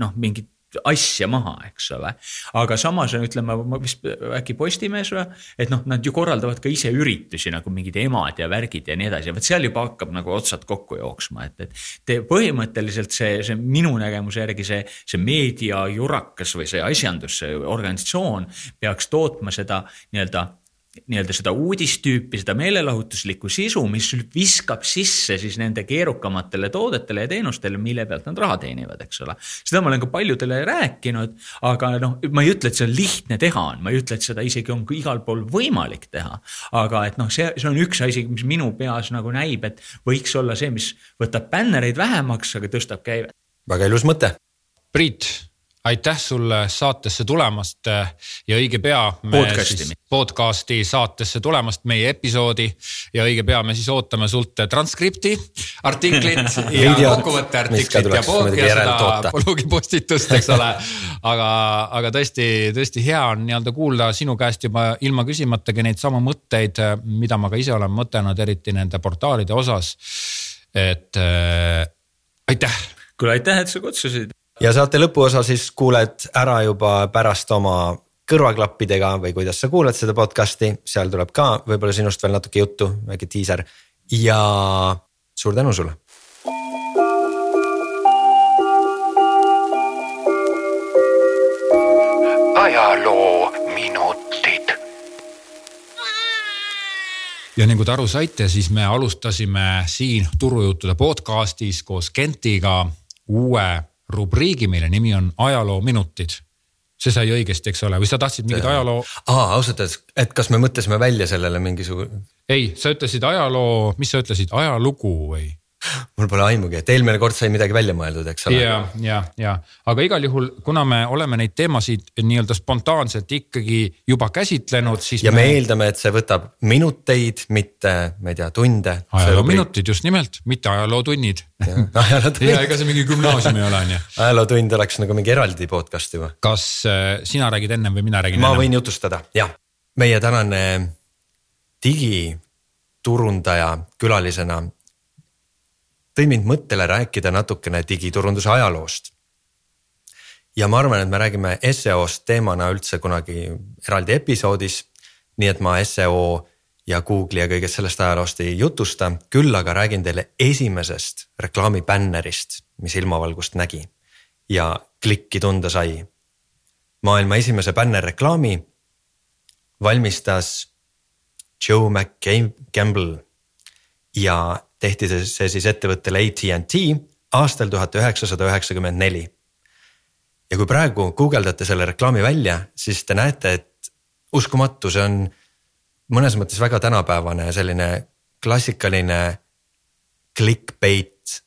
noh, mingit asja maha, eks ole. aga samas ütleme, vist äkki Postimees või, et noh, nad ju korraldavad ka ise üritusi nagu mingid emad ja värgid ja nii edasi, vot seal juba hakkab nagu otsad kokku jooksma, et, et te põhimõtteliselt see, see minu nägemuse järgi see, see meediajurakas või see asjandus, see organisatsioon peaks tootma seda nii-öelda nii-öelda seda uudistüüpi, seda meelelahutuslikku sisu, mis viskab sisse siis nende keerukamatele toodetele ja teenustele, mille pealt nad raha teenivad, eks ole. seda ma olen ka paljudele rääkinud, aga noh, ma ei ütle, et see on lihtne teha, ma ei ütle, et seda isegi on igal pool võimalik teha. aga et noh, see, see on üks asi, mis minu peas nagu näib, et võiks olla see, mis võtab bännereid vähemaks, aga tõstab käivet. väga ilus mõte. Priit, aitäh sulle saatesse tulemast ja õige pea me Podcasti. podcasti saatesse tulemast, meie episoodi ja õige pea me siis ootame sult transkripti, <laughs> artiklit ja kokkuvõtte artiklit ja muidugi ja seda blogipostitust, eks ole. aga, aga tõesti, tõesti hea on nii-öelda kuulda sinu käest juba ilma küsimatagi neid samu mõtteid, mida ma ka ise olen mõtelnud, eriti nende portaalide osas. et äh, aitäh kuule, aitäh, et sa kutsusid. Ja saate lõpuosa siis kuuled ära juba pärast oma kõrvaklappidega või kuidas sa kuulad seda podcast'i, seal tuleb ka võib-olla sinust veel natuke juttu, väike diiser ja suur tänu sulle. ajaloo minutid. ja nagu te aru saite, siis me alustasime siin Turujuttude podcast'is koos Kentiga uue rubriigi, mille nimi on ajaloominutid. see sai õigesti, eks ole, või sa tahtsid mingit ajaloo? aa, ausalt öeldes, et kas me mõtlesime välja sellele mingisugune, ei, sa ütlesid ajaloo, mis sa ütlesid, ajalugu või? Mul pole aimugi, et eelmine kord sai midagi välja mõeldud, eks ole. ja, ja, ja aga igal juhul, kuna me oleme neid teemasid nii-öelda spontaanselt ikkagi juba käsitlenud, siis. ja me, me eeldame, et see võtab minuteid, mitte, ma ei tea, tunde. ajaloominutid just nimelt, mitte ajalootunnid. ja <laughs> ega see mingi gümnaasium ei ole, on ju. ajalootund oleks nagu mingi eraldi podcast juba. kas äh, sina räägid ennem või mina räägin ma ennem? võin jutustada, jah. meie tänane digiturundaja külalisena tõi mind mõttele rääkida natukene digiturunduse ajaloost. ja ma arvan, et me räägime seo-st teemana üldse kunagi eraldi episoodis. nii et ma seo ja Google'i ja kõigest sellest ajaloost ei jutusta, küll aga räägin teile esimesest reklaamibännerist, mis ilmavalgust nägi ja klikki tunda sai. maailma esimese bännerreklaami valmistas Joe McCampbell ja tehti see, see siis ettevõttele AT&T aastal tuhat üheksasada üheksakümmend neli. ja kui praegu guugeldate selle reklaami välja, siis te näete, et uskumatu, see on mõnes mõttes väga tänapäevane selline klassikaline clickbait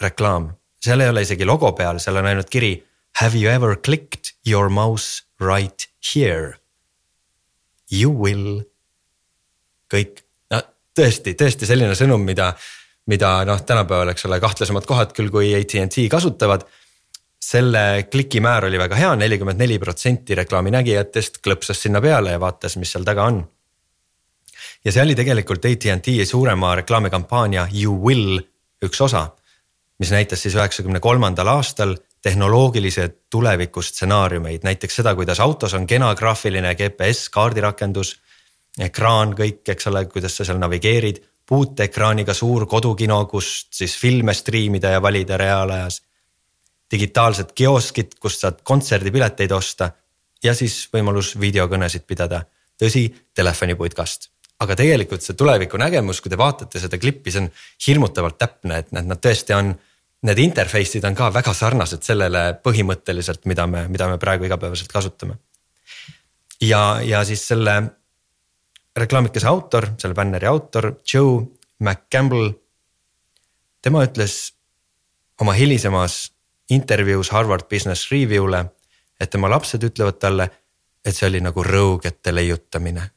reklaam. seal ei ole isegi logo peal, seal on ainult kiri have you ever clicked your mouse right here? You will. kõik tõesti, tõesti selline sõnum, mida, mida noh, tänapäeval, eks ole, kahtlasemad kohad küll, kui AT&T kasutavad. selle kliki määr oli väga hea, nelikümmend neli protsenti reklaami nägijatest klõpsas sinna peale ja vaatas, mis seal taga on. ja see oli tegelikult AT&T suurema reklaamikampaania You will üks osa, mis näitas siis üheksakümne kolmandal aastal tehnoloogilise tuleviku stsenaariumeid, näiteks seda, kuidas autos on kena graafiline GPS kaardirakendus ekraan kõik, eks ole, kuidas sa seal navigeerid, puuteekraaniga suur kodukino, kust siis filme striimida ja valida reaalajas. digitaalsed kioskid, kust saad kontserdipileteid osta ja siis võimalus videokõnesid pidada. tõsi, telefoniputkast, aga tegelikult see tuleviku nägemus, kui te vaatate seda klippi, see on hirmutavalt täpne, et nad, nad tõesti on. Need interface'id on ka väga sarnased sellele põhimõtteliselt, mida me, mida me praegu igapäevaselt kasutame. ja, ja siis selle reklaamikese autor, selle bänneri autor, Joe McCampbell. tema ütles oma hilisemas intervjuus Harvard Business Review'le, et tema lapsed ütlevad talle, et see oli nagu rõugete leiutamine.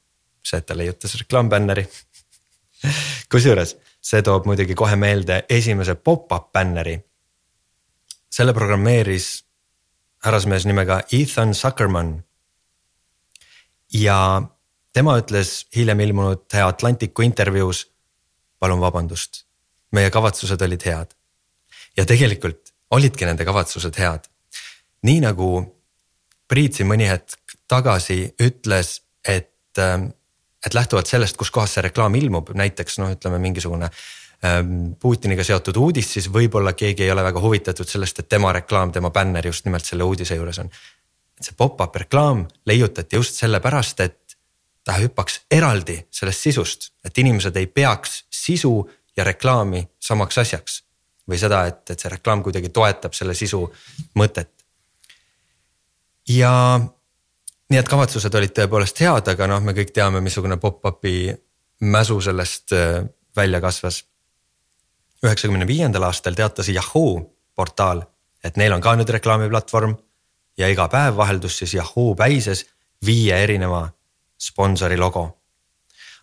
see, et ta leiutas reklaambänneri <laughs> kusjuures see toob muidugi kohe meelde esimese pop-up bänneri. selle programmeeris härrasmees nimega Ethan Zuckerman. ja tema ütles hiljem ilmunud The Atlanticu intervjuus. palun vabandust, meie kavatsused olid head. ja tegelikult olidki nende kavatsused head. nii nagu Priit siin mõni hetk tagasi ütles, et, ähm, et lähtuvalt sellest, kuskohast see reklaam ilmub, näiteks noh, ütleme mingisugune ähm, Putiniga seotud uudis, siis võib-olla keegi ei ole väga huvitatud sellest, et tema reklaam, tema bänner just nimelt selle uudise juures on. see pop-up reklaam leiutati just sellepärast, et ta hüppaks eraldi sellest sisust, et inimesed ei peaks sisu ja reklaami samaks asjaks. või seda, et, et see reklaam kuidagi toetab selle sisu mõtet. ja nii et kavatsused olid tõepoolest head, aga noh, me kõik teame, missugune pop-up'i mäsu sellest äh, välja kasvas. üheksakümne viiendal aastal teatas Yahoo portaal, et neil on ka nüüd reklaamiplatvorm ja iga päev vaheldus siis Yahoo päises viie erineva sponsori logo.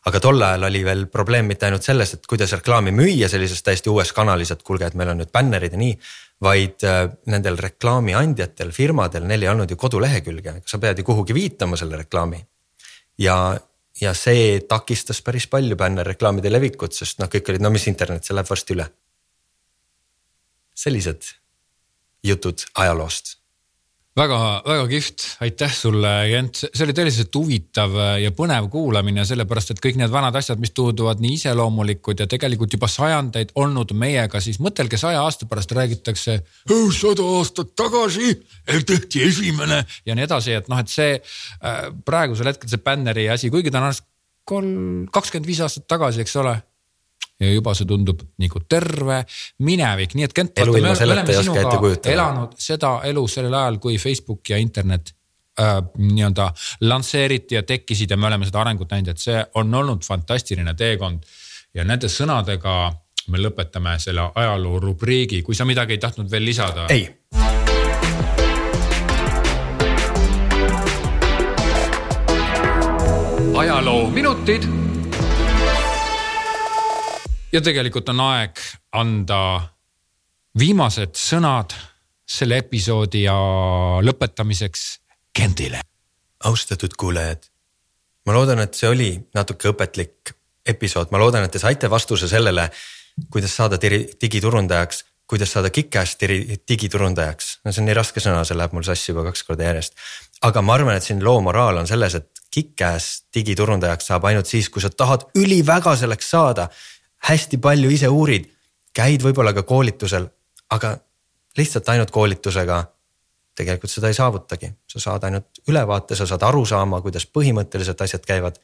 aga tol ajal oli veel probleem mitte ainult selles, et kuidas reklaami müüa sellises täiesti uues kanalis, et kuulge, et meil on nüüd bännerid ja nii. vaid äh, nendel reklaamiandjatel, firmadel, neil ei olnud ju kodulehekülge, sa pead ju kuhugi viitama selle reklaami. ja, ja see takistas päris palju bännerreklaamide levikut, sest noh, kõik olid, no mis internet, see läheb varsti üle. sellised jutud ajaloost väga-väga kihvt, aitäh sulle, Jent, see oli tõeliselt huvitav ja põnev kuulamine, sellepärast et kõik need vanad asjad, mis tunduvad nii iseloomulikud ja tegelikult juba sajandeid olnud meiega, siis mõtelge saja aasta pärast räägitakse. sada aastat tagasi tehti esimene ja nii edasi, et noh, et see äh, praegusel hetkel see bänneri asi, kuigi ta on alles kolm, kakskümmend viis aastat tagasi, eks ole ja juba see tundub nagu terve minevik, nii et Kent. elanud seda elu sellel ajal, kui Facebook ja internet äh, nii-öelda lansseeriti ja tekkisid ja me oleme seda arengut näinud, et see on olnud fantastiline teekond. ja nende sõnadega me lõpetame selle ajaloo rubriigi, kui sa midagi ei tahtnud veel lisada? ei. ajaloo minutid. Ja tegelikult on aeg anda viimased sõnad selle episoodi ja lõpetamiseks Kentile. austatud kuulajad, ma loodan, et see oli natuke õpetlik episood, ma loodan, et te saite vastuse sellele, kuidas saada digiturundajaks, kuidas saada kick-ass digiturundajaks. no see on nii raske sõna, see läheb mul sassi juba kaks korda järjest. aga ma arvan, et siin loo moraal on selles, et kick-ass digiturundajaks saab ainult siis, kui sa tahad üliväga selleks saada. Hästi palju ise uurid, käid võib-olla ka koolitusel, aga lihtsalt ainult koolitusega tegelikult seda ei saavutagi, sa saad ainult ülevaate, sa saad aru saama, kuidas põhimõtteliselt asjad käivad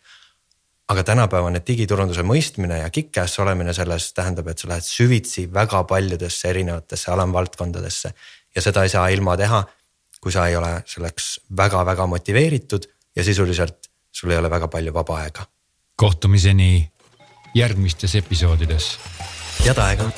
aga tänapäevane digiturunduse mõistmine ja kick-ass olemine selles tähendab, et sa lähed süvitsi väga paljudesse erinevatesse alamvaldkondadesse. ja seda ei saa ilma teha, kui sa ei ole selleks väga-väga motiveeritud ja sisuliselt sul ei ole väga palju vaba aega. kohtumiseni järgmistes episoodides. head aega